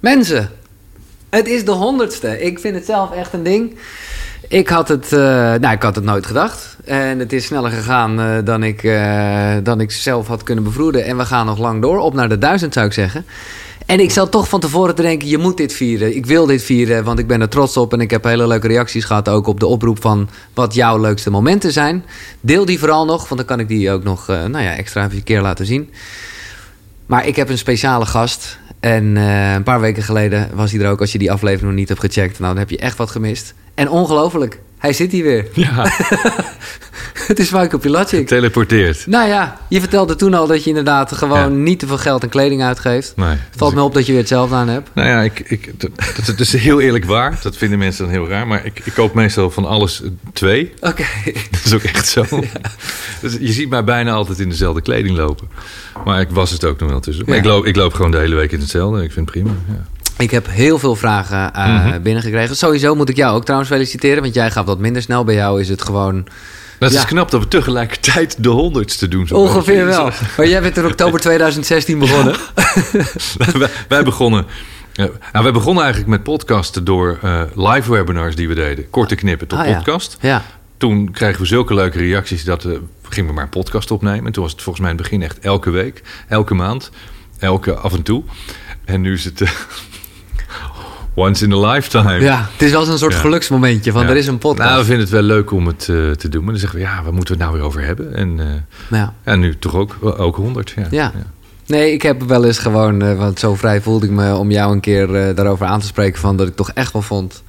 Mensen, het is de honderdste. Ik vind het zelf echt een ding. Ik had het, eh, nou, ik had het nooit gedacht. En het is sneller gegaan eh, dan, ik, eh, dan ik zelf had kunnen bevroeden. En we gaan nog lang door. Op naar de duizend zou ik zeggen. En ik zat toch van tevoren te denken, je moet dit vieren. Ik wil dit vieren, want ik ben er trots op. En ik heb hele leuke reacties gehad ook op de oproep van wat jouw leukste momenten zijn. Deel die vooral nog, want dan kan ik die ook nog nou ja, extra een keer laten zien. Maar ik heb een speciale gast. En een paar weken geleden was hij er ook. Als je die aflevering nog niet hebt gecheckt, nou, dan heb je echt wat gemist. En ongelooflijk, hij zit hier weer. Ja. het is Michael Pilacic. Teleporteerd. Nou ja, je vertelde toen al dat je inderdaad gewoon niet te veel geld en kleding uitgeeft. Nee. Valt me op dat je weer hetzelfde aan hebt. Nou ja, ik, ik, dat, dat is heel eerlijk waar. Dat vinden mensen dan heel raar. Maar ik, ik koop meestal van alles twee. Oké. Dat is ook echt zo. Dus je ziet mij bijna altijd in dezelfde kleding lopen. Maar ik was het ook nog wel tussen. Maar ik, loop, ik loop gewoon de hele week in hetzelfde. Ik vind het prima. Ja. Ik heb heel veel vragen uh, binnengekregen. Sowieso moet ik jou ook trouwens feliciteren, want jij gaat wat minder snel. Bij jou is het gewoon. Dat is knap dat we tegelijkertijd de honderdste doen. Zo Ongeveer wel. Maar jij bent in oktober 2016 begonnen. wij, wij, begonnen. nou, wij begonnen eigenlijk met podcasten door uh, live webinars die we deden. Korte knippen tot ah, podcast. Ja. Toen kregen we zulke leuke reacties dat we gingen we maar een podcast opnemen. En toen was het volgens mij in het begin echt elke week, elke maand, elke af en toe. En nu is het once in a lifetime. Ja, het is wel een soort geluksmomentje van er is een podcast. Nou, we vinden het wel leuk om het uh, te doen. Maar dan zeggen we, ja, waar moeten we het nou weer over hebben? En, uh, ja. en nu toch ook, ook 100. Ja. ja. Nee, ik heb wel eens gewoon, uh, want zo vrij voelde ik me om jou een keer daarover aan te spreken. Van dat ik toch echt wel vond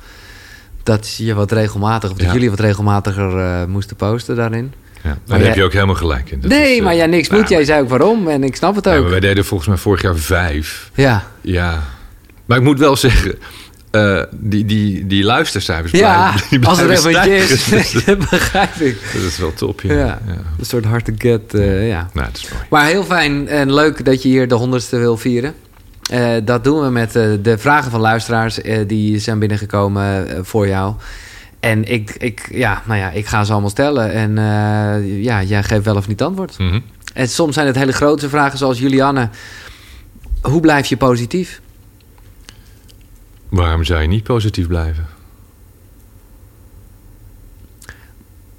dat je wat regelmatig, of dat jullie wat regelmatiger moesten posten daarin. Ja, daar heb je ook helemaal gelijk in. Dat nee, is, maar ja, niks moet. Jij zei ook waarom en ik snap het ook. wij deden volgens mij vorig jaar vijf. Ja. Ja, maar ik moet wel zeggen, uh, die, die, die luistercijfers ja, blijven, die als er even is, dat begrijp ik. Dat is wel top, ja. ja, ja. Een soort hard to get, uh, ja. Nou, dat is mooi. Maar heel fijn en leuk dat je hier de honderdste wil vieren. Uh, dat doen we met de vragen van luisteraars die zijn binnengekomen voor jou. En ik, ik, ja, nou ja, ik ga ze allemaal stellen. En ja, jij geeft wel of niet antwoord. Mm -hmm. En soms zijn het hele grote vragen zoals Julianne. Hoe blijf je positief? Waarom zou je niet positief blijven?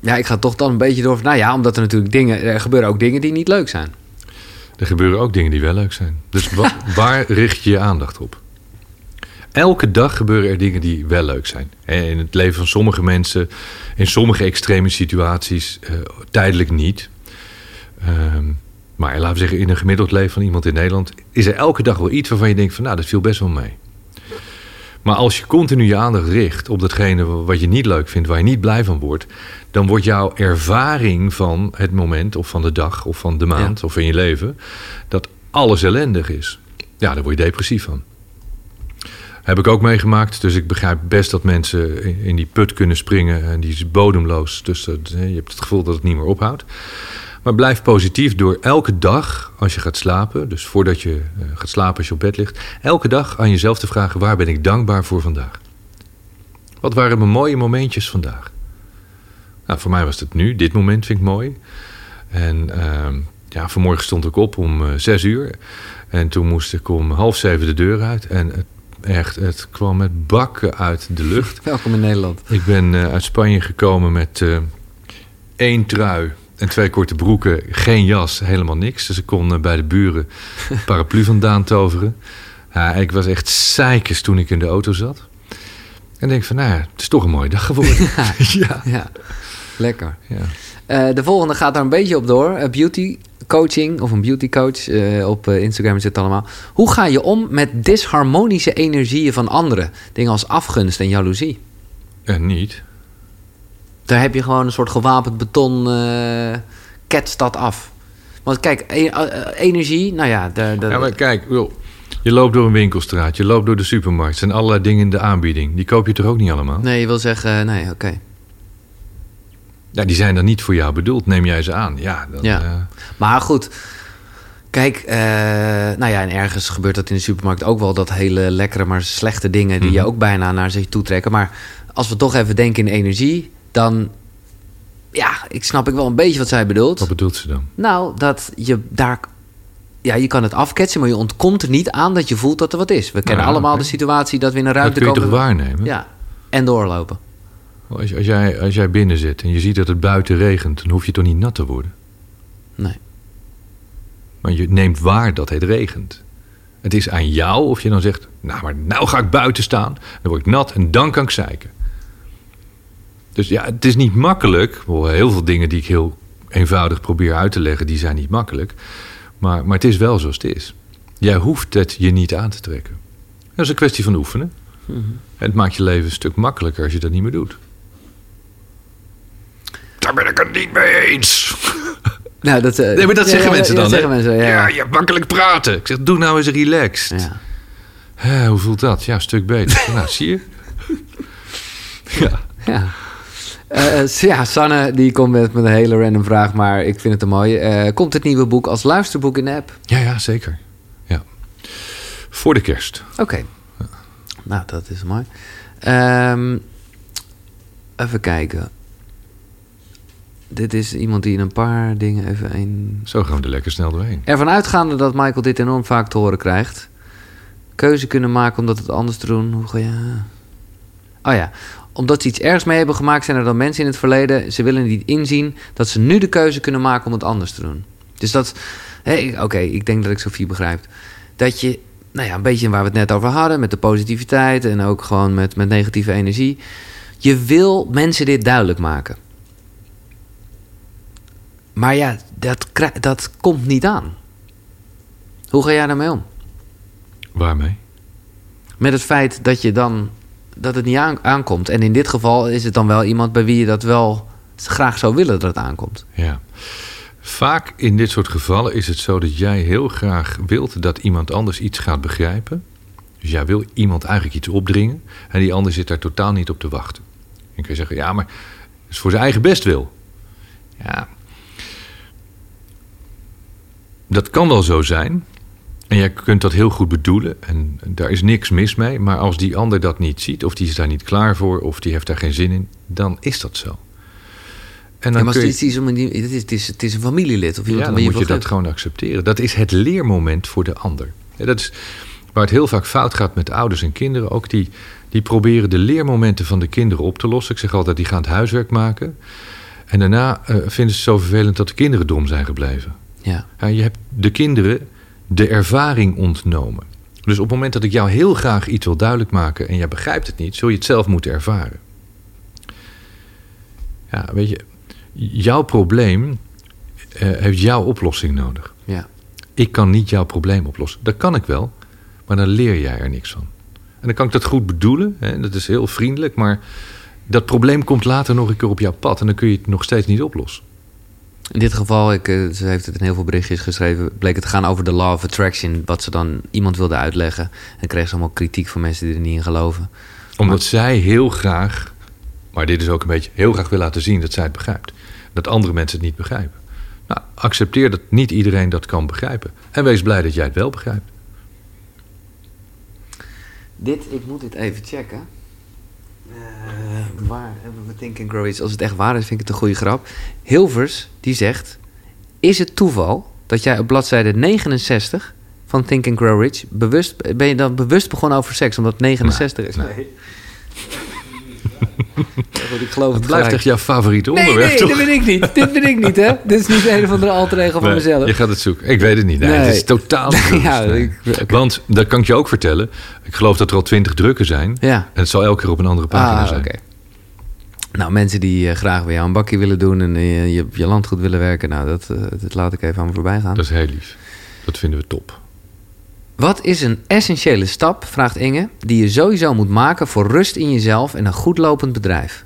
Ja, ik ga toch dan een beetje door. Nou ja, omdat er natuurlijk dingen. Er gebeuren ook dingen die niet leuk zijn. Er gebeuren ook dingen die wel leuk zijn. Dus waar richt je je aandacht op? Elke dag gebeuren er dingen die wel leuk zijn. In het leven van sommige mensen, in sommige extreme situaties, uh, tijdelijk niet. Uh, maar laten we zeggen, in een gemiddeld leven van iemand in Nederland is er elke dag wel iets waarvan je denkt van nou, dat viel best wel mee. Maar als je continu je aandacht richt op datgene wat je niet leuk vindt, waar je niet blij van wordt, dan wordt jouw ervaring van het moment of van de dag of van de maand of in je leven dat alles ellendig is. Ja, daar word je depressief van. Heb ik ook meegemaakt, dus ik begrijp best dat mensen in die put kunnen springen en die is bodemloos. Dus je hebt het gevoel dat het niet meer ophoudt. Maar blijf positief door elke dag als je gaat slapen, dus voordat je uh, gaat slapen als je op bed ligt, elke dag aan jezelf te vragen: waar ben ik dankbaar voor vandaag? Wat waren mijn mooie momentjes vandaag? Nou, voor mij was het nu. Dit moment vind ik mooi. En uh, ja, vanmorgen stond ik op om uh, zes uur. En toen moest ik om half zeven de deur uit. En het, echt, het kwam met bakken uit de lucht. Welkom in Nederland. Ik ben uh, uit Spanje gekomen met één trui, en twee korte broeken, geen jas, helemaal niks. Dus ik kon bij de buren paraplu vandaan toveren. Ja, ik was echt zeikers toen ik in de auto zat. En denk van, nou ja, het is toch een mooie dag geworden. ja, ja. ja. lekker. Ja. Uh, de volgende gaat daar een beetje op door. Uh, beauty coaching of een beauty coach. Uh, op Instagram zit het allemaal. Hoe ga je om met disharmonische energieën van anderen? Dingen als afgunst en jaloezie. En niet. Daar heb je gewoon een soort gewapend beton uh, ketst dat af. Want kijk, e energie, nou ja... De, de, ja, maar kijk, je loopt door een winkelstraat, je loopt door de supermarkt... zijn allerlei dingen in de aanbieding. Die koop je toch ook niet allemaal? Nee, je wil zeggen, nee, oké. Okay. Ja, die zijn dan niet voor jou bedoeld. Neem jij ze aan. Ja, dan, ja. Uh... maar goed... Kijk, uh, nou ja, en ergens gebeurt dat in de supermarkt ook wel... dat hele lekkere, maar slechte dingen... die mm -hmm. je ook bijna naar zich toe trekken. Maar als we toch even denken in energie dan ja, ik snap ik wel een beetje wat zij bedoelt. Wat bedoelt ze dan? Nou, dat je daar ja, je kan het afketsen, maar je ontkomt er niet aan dat je voelt dat er wat is. We kennen ja, allemaal de situatie dat we in een Dat ruimte kun je toch komen. waarnemen? Ja, en doorlopen. Als, als, jij, als jij binnen zit en je ziet dat het buiten regent... dan hoef je toch niet nat te worden? Nee. Maar je neemt waar dat het regent. Het is aan jou of je dan zegt... nou, maar nou ga ik buiten staan. Dan word ik nat en dan kan ik zeiken. Dus ja, het is niet makkelijk. Heel veel dingen die ik heel eenvoudig probeer uit te leggen... die zijn niet makkelijk. Maar, maar het is wel zoals het is. Jij hoeft het je niet aan te trekken. Dat is een kwestie van oefenen. En het maakt je leven een stuk makkelijker als je dat niet meer doet. Daar ben ik het niet mee eens. Nou, dat, eh, Nee, maar dat ja, zeggen ja, mensen dan. dat zeggen mensen, ja. ja, je hebt makkelijk praten. Ik zeg, doe nou eens relaxed. Ja. Hè, hoe voelt dat? Ja, een stuk beter. nou, zie je? ja. Ja. Eh, eh, ja, Sanne die komt met, met een hele random vraag, maar ik vind het een mooie. Eh, komt het nieuwe boek als luisterboek in de app? ja, ja, zeker. Ja. Voor de kerst. Oké. Nou, dat is mooi. Ehm, even kijken. Dit is iemand die in een paar dingen even een. Zo gaan we er lekker snel doorheen. Ervan uitgaande dat Michael dit enorm vaak te horen krijgt. Keuze kunnen maken omdat het anders te doen. Hoe ga je. Oh ja. Omdat ze iets ergs mee hebben gemaakt, zijn er dan mensen in het verleden. Ze willen niet inzien dat ze nu de keuze kunnen maken om het anders te doen. Dus dat. ik- Oké, ik denk dat ik Sophie begrijp. Dat je. Nou ja, een beetje waar we het net over hadden. Met de positiviteit en ook gewoon met, met negatieve energie. Je wil mensen dit duidelijk maken. Maar ja, dat, dat komt niet aan. Hoe ga jij daarmee om? Waarmee? Met het feit dat je dan dat het niet aan- aankomt. En in dit geval is het dan wel iemand bij wie je dat wel graag zou willen dat het aankomt. Ja. Vaak in dit soort gevallen is het zo dat jij heel graag wilt dat iemand anders iets gaat begrijpen. Dus jij wil iemand eigenlijk iets opdringen en die ander zit daar totaal niet op te wachten. En kun je zeggen, ja, maar het is voor zijn eigen best wil. Ja. Dat kan wel zo zijn. En jij kunt dat heel goed bedoelen en daar is niks mis mee. Maar als die ander dat niet ziet, of die is daar niet klaar voor, of die heeft daar geen zin in, dan is dat zo. En Ja, maar kun het je- is, het, is, het, is, het, is, het is een familielid of iemand ja, dan moet je dat gewoon accepteren. Dat is het leermoment voor de ander. Ja, dat is waar het heel vaak fout gaat met ouders en kinderen. Ook die, die proberen de leermomenten van de kinderen op te lossen. Ik zeg altijd, die gaan het huiswerk maken. En daarna eh, vinden ze het zo vervelend dat de kinderen dom zijn gebleven. Ja. Ja, je hebt de kinderen de ervaring ontnomen. Dus op het moment dat ik jou heel graag iets wil duidelijk maken... en jij begrijpt het niet, zul je het zelf moeten ervaren. Ja, weet je, jouw probleem eh, heeft jouw oplossing nodig. Ja. Ik kan niet jouw probleem oplossen. Dat kan ik wel, maar dan leer jij er niks van. En dan kan ik dat goed bedoelen, hè, dat is heel vriendelijk... maar dat probleem komt later nog een keer op jouw pad... en dan kun je het nog steeds niet oplossen. In dit geval, ik, eh, ze heeft het in heel veel berichtjes geschreven, bleek het te gaan over de law of attraction, wat ze dan iemand wilde uitleggen. En kreeg ze allemaal kritiek van mensen die er niet in geloven. Omdat zij heel graag, maar dit is ook een beetje heel graag wil laten zien dat zij het begrijpt. Dat andere mensen het niet begrijpen. Nou, accepteer dat niet iedereen dat kan begrijpen. En wees blij dat jij het wel begrijpt. Dit, ik moet dit even checken. Eh, waar hebben we Think and Grow Rich? Als het echt waar is, vind ik het een goede grap. Hilvers, die zegt... Is het toeval dat jij op bladzijde 69 van Think and Grow Rich... Bewust, ben je dan bewust begonnen over seks, omdat het 69 is? nee. Ik geloof Het blijft gelijk. echt jouw favoriete Nee, onderwerp, nee, toch? dit ben ik niet. Dit ben ik niet, hè? Dit is niet een of andere alter ego van Nee, mezelf. Je gaat het zoeken. Ik weet het niet. Nee, Nee. Het is totaal Ja, ik-. Want, dat kan ik je ook vertellen. Ik geloof dat er al twintig drukken zijn. Ja. En het zal elke keer op een andere pagina Ah, zijn. oké. Nou, mensen die eh, graag bij jou een bakje willen doen en eh, je, je landgoed willen werken, nou, dat, eh, dat laat ik even aan me voorbij gaan. Dat is heel lief. Dat vinden we top. Wat is een essentiële stap, vraagt Inge, die je sowieso moet maken voor rust in jezelf en een goed lopend bedrijf?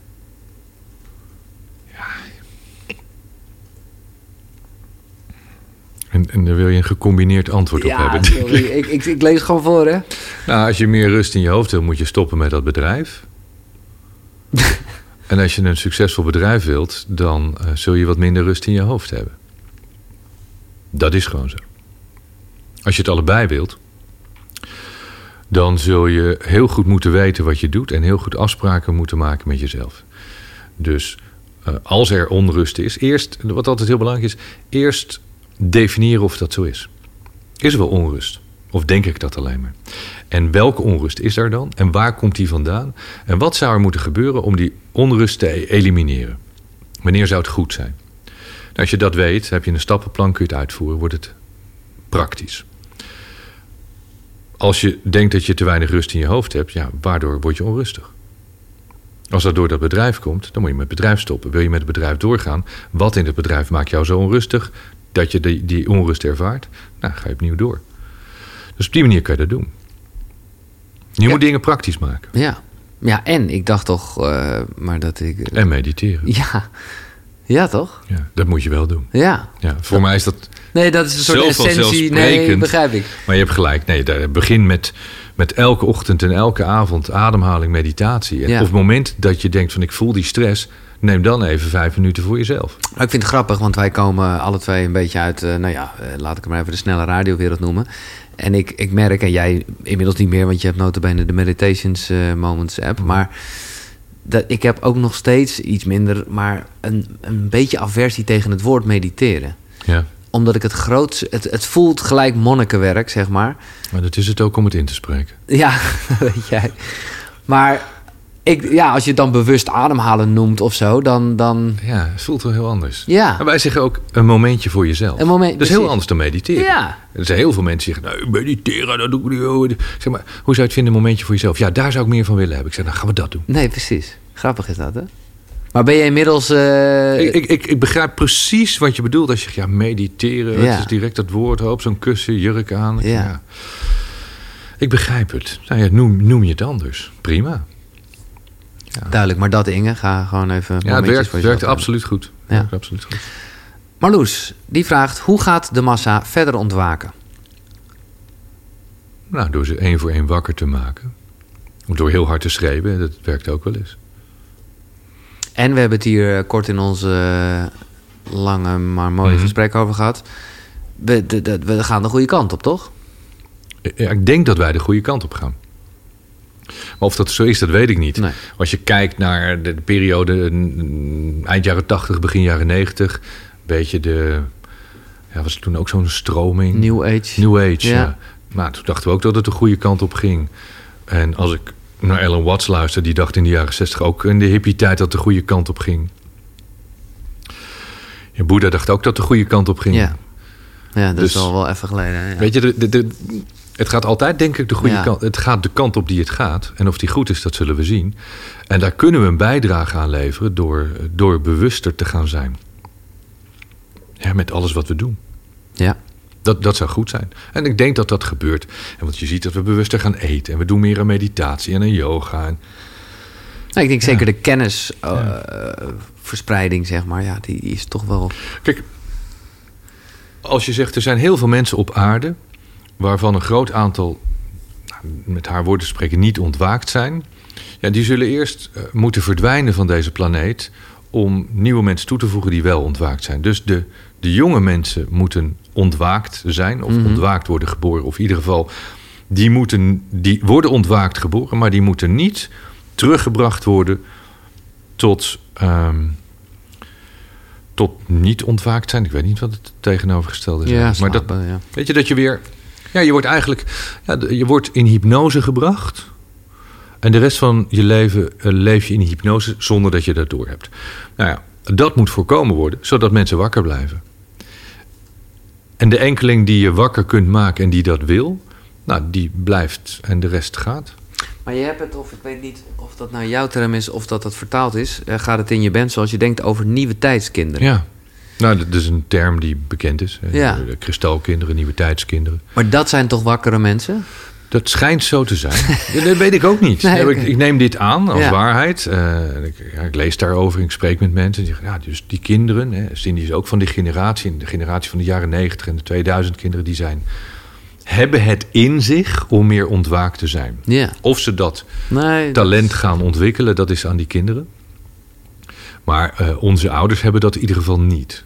En, en daar wil je een gecombineerd antwoord op hebben. sorry. ik. ik, ik, ik lees het gewoon voor, hè? Nou, als je meer rust in je hoofd wil, moet je stoppen met dat bedrijf. en als je een succesvol bedrijf wilt, dan eh, zul je wat minder rust in je hoofd hebben. Dat is gewoon zo. Als je het allebei wilt, dan zul je heel goed moeten weten wat je doet en heel goed afspraken moeten maken met jezelf. Dus eh, als er onrust is, eerst, wat altijd heel belangrijk is, eerst definiëren of dat zo is. is er wel onrust. Of denk ik dat alleen maar. En welke onrust is er dan? En waar komt die vandaan? En wat zou er moeten gebeuren om die onrust te elimineren? Wanneer zou het goed zijn? Nou, als je dat weet, heb je een stappenplan, kun je het uitvoeren, wordt het praktisch. Als je denkt dat je te weinig rust in je hoofd hebt, ja, waardoor word je onrustig? Als dat door dat bedrijf komt, dan moet je met het bedrijf stoppen. Wil je met het bedrijf doorgaan? Wat in het bedrijf maakt jou zo onrustig dat je die, die onrust ervaart? Nou, ga je opnieuw door. Dus op die manier kan je dat doen. Je Ja. moet dingen praktisch maken. Ja. Ja, en ik dacht toch, eh, maar dat ik... En mediteren. Ja. Ja, toch? Ja, dat moet je wel doen. Ja. Ja, voor mij is dat. Nee, dat is een soort essentie. Nee, begrijp ik. Maar je hebt gelijk. Nee, daar- begin met, met elke ochtend en elke avond ademhaling, meditatie. En Ja. op het moment dat je denkt van ik voel die stress, neem dan even vijf minuten voor jezelf. Maar ik vind het grappig, want wij komen alle twee een beetje uit, eh, nou ja, eh, laat ik maar even de snelle radiowereld noemen. En ik, ik merk, en jij inmiddels niet meer, want je hebt notabene de Meditations eh, Moments app. Maar dat, ik heb ook nog steeds iets minder, maar een, een beetje aversie tegen het woord mediteren. Ja. Omdat ik het groot, het, het voelt gelijk monnikenwerk, zeg maar. Maar dat is het ook om het in te spreken. Ja, weet jij. Maar ik, ja, als je het dan bewust ademhalen noemt of zo, dan, dan Ja, het voelt wel heel anders. ja. En wij zeggen ook een momentje voor jezelf. Een moment, dat is heel anders dan mediteren. Ja. Er zijn heel veel mensen die zeggen, nou, mediteren, dat doe ik niet. hoor. Zeg maar, hoe zou je het vinden, een momentje voor jezelf? Ja, daar zou ik meer van willen hebben. Ik zeg, nou, gaan we dat doen. Nee, precies. Grappig is dat, hè? Maar ben je inmiddels... eh, Ik, ik, ik, ik begrijp precies wat je bedoelt als je zegt, ja, mediteren. Ja. Het is direct dat woord, hoop, zo'n kussen, jurk aan. Ja. ja. ik begrijp het. Nou ja, noem, noem je het anders. Prima. Duidelijk, maar dat Inge, ga gewoon even Ja, het werkt, voor werkt absoluut goed. Ja. Werkt absoluut goed. Marloes, die vraagt, hoe gaat de massa verder ontwaken? Nou, door ze één voor één wakker te maken. Door heel hard te schreeuwen, dat werkt ook wel eens. En we hebben het hier eh, kort in onze eh, lange, maar mooie Mhm. gesprek over gehad. We, de- de- we gaan de goede kant op, toch? Ja, ik denk dat wij de goede kant op gaan. Maar of dat zo is, dat weet ik niet. Nee. Als je kijkt naar de, de periode eind jaren 80, begin jaren 90, een beetje de. Ja, was toen ook zo'n stroming? New Age. New Age, Ja. ja. Nou, toen dachten we ook dat het de goede kant op ging. En als ik naar Ellen Watts luister, die dacht in de jaren 60 ook in de hippie-tijd dat de goede kant op ging. Ja, Boeddha dacht ook dat de goede kant op ging. Ja. Ja, dat is Dus- al wel even geleden. Ja. Weet je, de, de, de- het gaat altijd denk ik de goede Ja. kant. Het gaat de kant op die het gaat. En of die goed is, dat zullen we zien. En daar kunnen we een bijdrage aan leveren door, door bewuster te gaan zijn. Ja, met alles wat we doen. ja. Dat, dat zou goed zijn. En ik denk dat dat gebeurt. En want je ziet dat we bewuster gaan eten. En we doen meer aan meditatie en aan yoga. En, Nou, ik denk Ja. zeker de kennisverspreiding, zeg maar. Ja, die, is toch wel... Kijk, als je zegt er zijn heel veel mensen op aarde. waarvan een groot aantal, nou, met haar woorden te spreken, niet ontwaakt zijn. Ja, die zullen eerst eh, moeten verdwijnen van deze planeet. om nieuwe mensen toe te voegen die wel ontwaakt zijn. Dus de, de jonge mensen moeten ontwaakt zijn. of Mhm. ontwaakt worden geboren. Of in ieder geval, die, moeten, die worden ontwaakt geboren. maar die moeten niet teruggebracht worden tot. ehm, tot niet ontwaakt zijn. Ik weet niet wat het tegenovergestelde is. Ja, maar dat, ja. weet je dat je weer... Ja, je wordt eigenlijk... Ja, je wordt in hypnose gebracht. En de rest van je leven eh, leef je in hypnose zonder dat je dat doorhebt. Nou ja, dat moet voorkomen worden, zodat mensen wakker blijven. En de enkeling die je wakker kunt maken en die dat wil... Nou, die blijft en de rest gaat. Maar je hebt het, of ik weet niet of dat nou jouw term is of dat dat vertaald is. eh, gaat het in je band zoals je denkt over nieuwe tijdskinderen. Ja. Nou, dat is een term die bekend is. hè. Ja. De kristalkinderen, nieuwe tijdskinderen. Maar dat zijn toch wakkere mensen? Dat schijnt zo te zijn. Dat weet ik ook niet. Nee, ik, ik neem dit aan als Ja. waarheid. Eh, ik, ja, ik lees daarover, ik spreek met mensen. Die ja, dus die kinderen, hè, Cindy is ook van die generatie... en de generatie van de jaren 90 en de 2000 kinderen... die zijn, hebben het in zich om meer ontwaakt te zijn. Ja. Of ze dat Nee, dat- talent gaan ontwikkelen, dat is aan die kinderen. Maar eh, onze ouders hebben dat in ieder geval niet.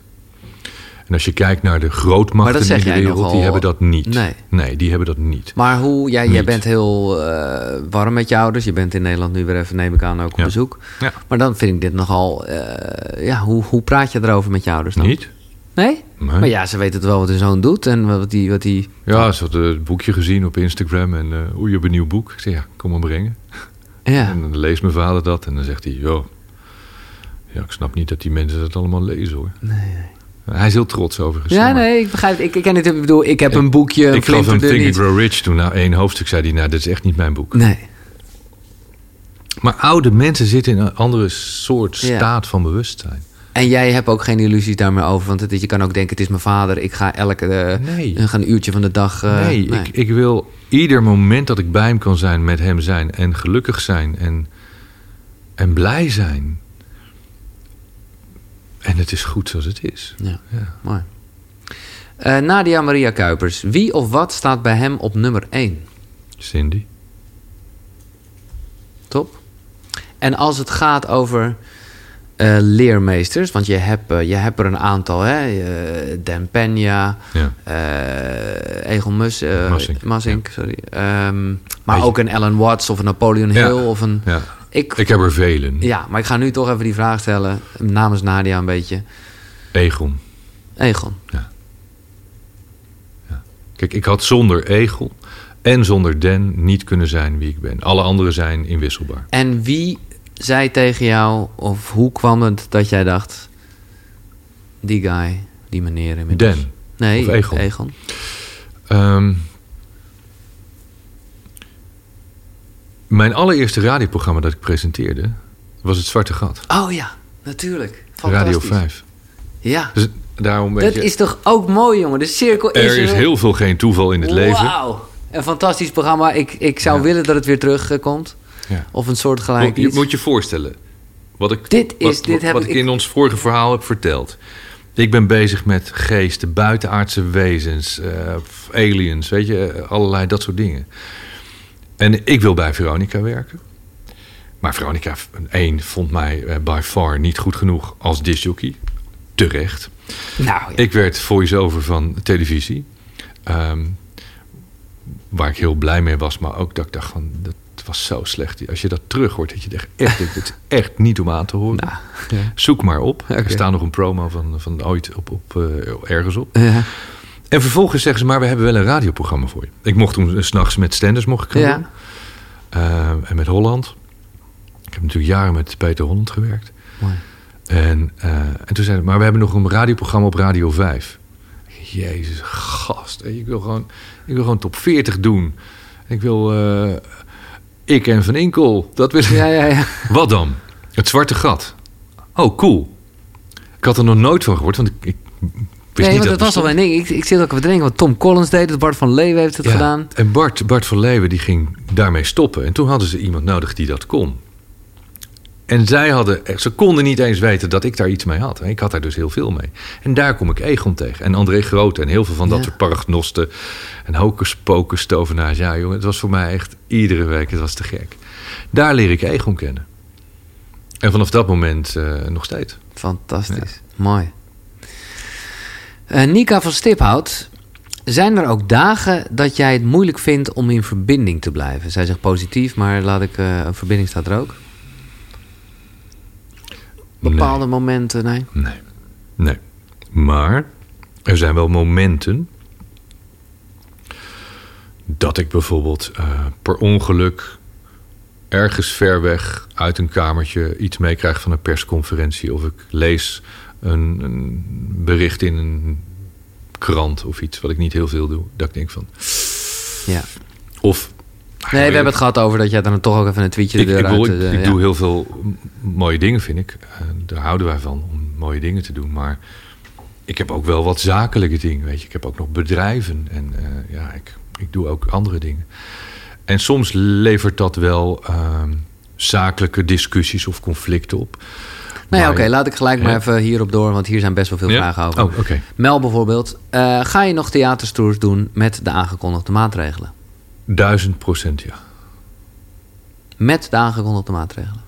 En als je kijkt naar de grootmachten in de wereld, nogal- die hebben dat niet. Nee. nee, die hebben dat niet. Maar hoe, jij, jij bent heel eh, warm met je ouders. Je bent in Nederland nu weer even, neem ik aan, ook op Ja. bezoek. Ja. Maar dan vind ik dit nogal... eh, ja, hoe, hoe praat je erover met je ouders dan? Niet? Nee? Nee. Maar ja, ze weten het wel wat hun zoon doet en wat die... Wat die... Ja, ze had het boekje gezien op Instagram en oeh, je hebt een nieuw boek. Ik zei, ja, kom maar brengen. Ja. En dan leest mijn vader dat en dan zegt hij, joh, ja, ik snap niet dat die mensen dat allemaal lezen hoor. Nee, Hij is heel trots overigens. Ja, nee, ik begrijp het. Ik, ik ken het. Ik bedoel, ik heb een boekje. Ik gaf hem Think and. Grow Rich toen na één hoofdstuk zei hij, nou, dit is echt niet mijn boek. Nee. Maar oude mensen zitten in een andere soort Ja. staat van bewustzijn. En jij hebt ook geen illusies daarmee over. Want je kan ook denken, het is mijn vader. Ik ga elke eh, Nee. ik ga een uurtje van de dag... eh, nee, Ik, ik wil ieder moment dat ik bij hem kan zijn, met hem zijn. En gelukkig zijn en, en blij zijn. En het is goed zoals het is. Ja, Ja. mooi. Eh, Nadia Maria Kuipers. Wie of wat staat bij hem op nummer 1? Cindy? Top. En als het gaat over eh, leermeesters, want je hebt, eh, je hebt er een aantal, hè? Eh, Dan Peña, Ja. Egel Mus, Massink, sorry. Ehm, maar ook een Alan Watts of een Napoleon Ja. Hill of een... ja. Ik, Ik heb er velen. ja, maar ik ga nu toch even die vraag stellen, namens Nadia een beetje. Egon. Egon. Kijk, ik had zonder Egel en zonder Den niet kunnen zijn wie ik ben. Alle anderen zijn inwisselbaar. En wie zei tegen jou, of hoe kwam het dat jij dacht... die guy, die meneer inmiddels... Den. Nee, Of Egon? Egon. Ehm, mijn allereerste radioprogramma dat ik presenteerde was het Zwarte Gat. Oh ja, natuurlijk. Radio Fantastisch. 5. Ja, Dus daarom dat je, is toch ook mooi, jongen. De cirkel is er is heel veel geen toeval in het leven. Wauw. Een fantastisch programma. Ik, ik zou Ja. willen dat het weer terugkomt. Ja. Of een soort gelijk je iets. moet je voorstellen. Wat ik, Dit is- wat, dit heb wat ik- ik in ons vorige verhaal heb verteld. Ik ben bezig met geesten, buitenaardse wezens, eh, aliens, weet je, eh, allerlei dat soort dingen. En ik wil bij Veronica werken. Maar Veronica 1 vond mij eh, by far niet goed genoeg als discjockey. Terecht. Nou, ja. Ik werd voice-over van televisie. Ehm, waar ik heel blij mee was, maar ook dat ik dacht van... dat was zo slecht. Als je dat terug hoort, dat je echt, echt het is echt niet om aan te horen. Nou, ja. Zoek maar op. Er staat nog een promo van, van ooit op, op, eh, ergens op. Ja. En vervolgens zeggen ze, maar we hebben wel een radioprogramma voor je. Ik mocht toen eh, 's s'nachts met Stenders mocht ik gaan Ja. doen. Eh, en met Holland. Ik heb natuurlijk jaren met Peter Holland gewerkt. Mooi. En, eh, en toen zeiden ze, maar we hebben nog een radioprogramma op Radio 5. Jezus, gast. Ik wil gewoon, ik wil gewoon top 40 doen. Ik wil ik en Van Inkel. Dat wil ik. Ja, ja, ja. Wat dan? Het zwarte gat. Oh, cool. Ik had er nog nooit van gehoord, want ik, ik wist Nee, want dat was al een ding. Ik, ik zit ook even te denken wat Tom Collins deed. het, Bart van Leeuwen heeft het Ja, gedaan. En Bart, Bart van Leeuwen die ging daarmee stoppen. En toen hadden ze iemand nodig die dat kon. En zij hadden, ze konden niet eens weten dat ik daar iets mee had. Ik had daar dus heel veel mee. En daar kom ik Egon tegen. En André Groot en heel veel van dat Ja. soort paragnosten. En hocus pocus tovenaars. Ja jongen, het was voor mij echt iedere week, het was te gek. Daar leer ik Egon kennen. En vanaf dat moment eh, nog steeds. Fantastisch. Mooi. Eh, Nika van Stiphout. Zijn er ook dagen dat jij het moeilijk vindt om in verbinding te blijven? Zij zegt positief, maar laat ik... eh, een verbinding staat er ook. Bepaalde momenten, nee. Nee. Nee. Maar er zijn wel momenten dat ik bijvoorbeeld eh, per ongeluk ergens ver weg uit een kamertje iets meekrijg van een persconferentie. Of ik lees een, een bericht in een krant of iets wat ik niet heel veel doe. Dat ik denk van. Ja. Of. Nee, we hebben het gehad over dat jij dan toch ook even een tweetje Ik, de ik, deur wil- uit... ik, eh, ik ja. doe heel veel mooie dingen, vind ik. Eh, daar houden wij van, om mooie dingen te doen. Maar ik heb ook wel wat zakelijke dingen, weet je. Ik heb ook nog bedrijven en eh, ja, ik, ik doe ook andere dingen. En soms levert dat wel ehm, zakelijke discussies of conflicten op. Nou ja, oké, laat ik gelijk maar even hierop door, want hier zijn best wel veel vragen over. Oh. Mel bijvoorbeeld, eh, ga je nog theaterstours doen met de aangekondigde maatregelen? Duizend procent, ja. Met de aangekondigde maatregelen.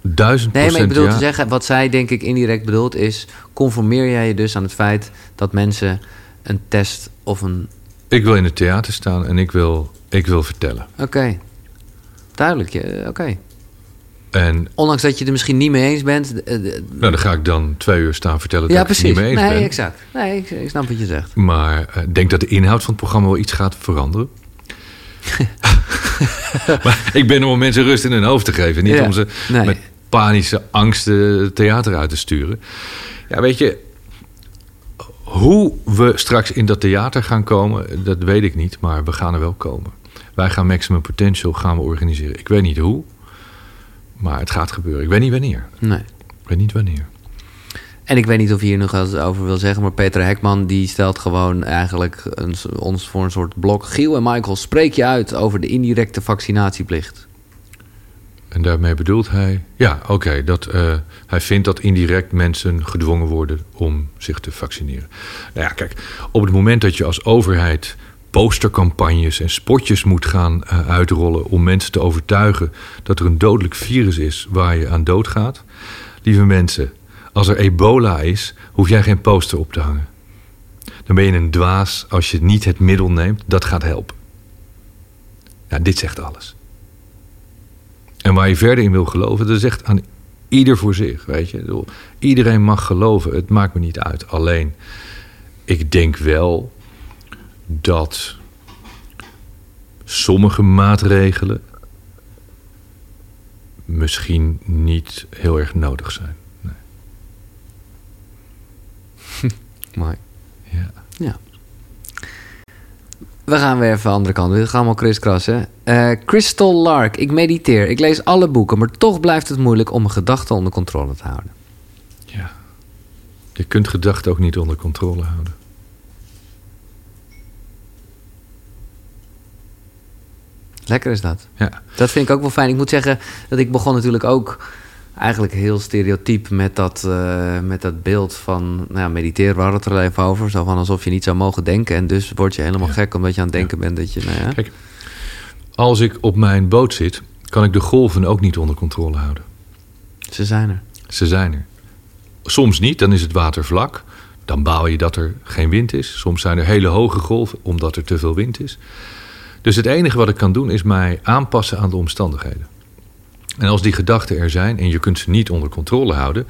Duizend Nee, maar procent, ik bedoel te zeggen, wat zij denk ik indirect bedoelt is... conformeer jij je dus aan het feit dat mensen een test of een... Ik wil in het theater staan en ik wil, ik wil vertellen. Oké, duidelijk, oké. En Ondanks dat je het er misschien niet mee eens bent. eh, nou, dan ga ik dan twee uur staan vertellen dat ja, ik het precies. niet mee eens Nee, ben. exact. Nee, ik, ik snap wat je zegt. Maar eh, ik denk dat de inhoud van het programma wel iets gaat veranderen. maar ik ben er om mensen rust in hun hoofd te geven. Niet Ja, om ze nee. met panische angsten het theater uit te sturen. Ja, weet je, hoe we straks in dat theater gaan komen, dat weet ik niet. Maar we gaan er wel komen. Wij gaan Maximum Potential gaan we organiseren. Ik weet niet hoe, maar het gaat gebeuren. Ik weet niet wanneer. Nee. Ik weet niet wanneer. En ik weet niet of je hier nog wat over wil zeggen, maar Peter Hekman die stelt gewoon eigenlijk een, ons voor een soort blok. Giel en Michael, spreek je uit over de indirecte vaccinatieplicht. En daarmee bedoelt hij, ja, oké, dat eh, hij vindt dat indirect mensen gedwongen worden om zich te vaccineren. Nou ja, kijk, op het moment dat je als overheid postercampagnes en spotjes moet gaan eh, uitrollen om mensen te overtuigen dat er een dodelijk virus is waar je aan doodgaat, lieve mensen, als er ebola is, hoef jij geen poster op te hangen. Dan ben je een dwaas als je niet het middel neemt dat gaat helpen. Ja, dit zegt alles. En waar je verder in wil geloven, dat echt aan ieder voor zich. Weet je? Iedereen mag geloven, het maakt me niet uit. Alleen, ik denk wel dat sommige maatregelen misschien niet heel erg nodig zijn. Nee. Mooi. Ja. Ja. We gaan weer even de andere kant. We gaan allemaal kriskassen. Eh Crystal Lark. Ik mediteer. Ik lees alle boeken, maar toch blijft het moeilijk om mijn gedachten onder controle te houden. ja. Je kunt gedachten ook niet onder controle houden. Lekker is dat. Ja. Dat vind ik ook wel fijn. Ik moet zeggen dat ik begon natuurlijk ook eigenlijk heel stereotyp met dat, eh, met dat beeld van nou ja, mediteren. We hadden het er even over. Zo van alsof je niet zou mogen denken. En dus word je helemaal Ja. gek omdat je aan het denken bent dat je... Nou ja. Kijk, als ik op mijn boot zit, kan ik de golven ook niet onder controle houden. Ze zijn er. Ze zijn er. Soms niet, dan is het water vlak. Dan baal je dat er geen wind is. Soms zijn er hele hoge golven omdat er te veel wind is. Dus het enige wat ik kan doen is mij aanpassen aan de omstandigheden. En als die gedachten er zijn en je kunt ze niet onder controle houden,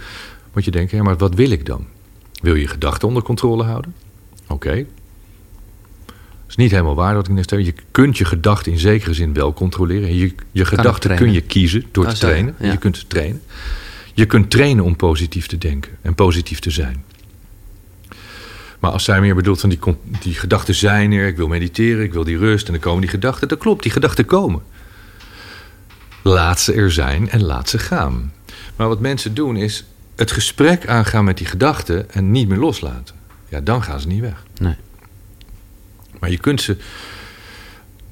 moet je denken: ja, maar wat wil ik dan? Wil je gedachten onder controle houden? Oké. Dat is niet helemaal waar wat ik net zei. Je kunt je gedachten in zekere zin wel controleren. Je, je gedachten kun je kiezen door te trainen. ja. Je kunt ze trainen. Je kunt trainen om positief te denken en positief te zijn. Maar als zij meer bedoelt van die, die gedachten zijn er, ik wil mediteren, ik wil die rust en dan komen die gedachten. Dat klopt, die gedachten komen. Laat ze er zijn en laat ze gaan. Maar wat mensen doen is het gesprek aangaan met die gedachten en niet meer loslaten. Ja, dan gaan ze niet weg. Nee. Maar je kunt ze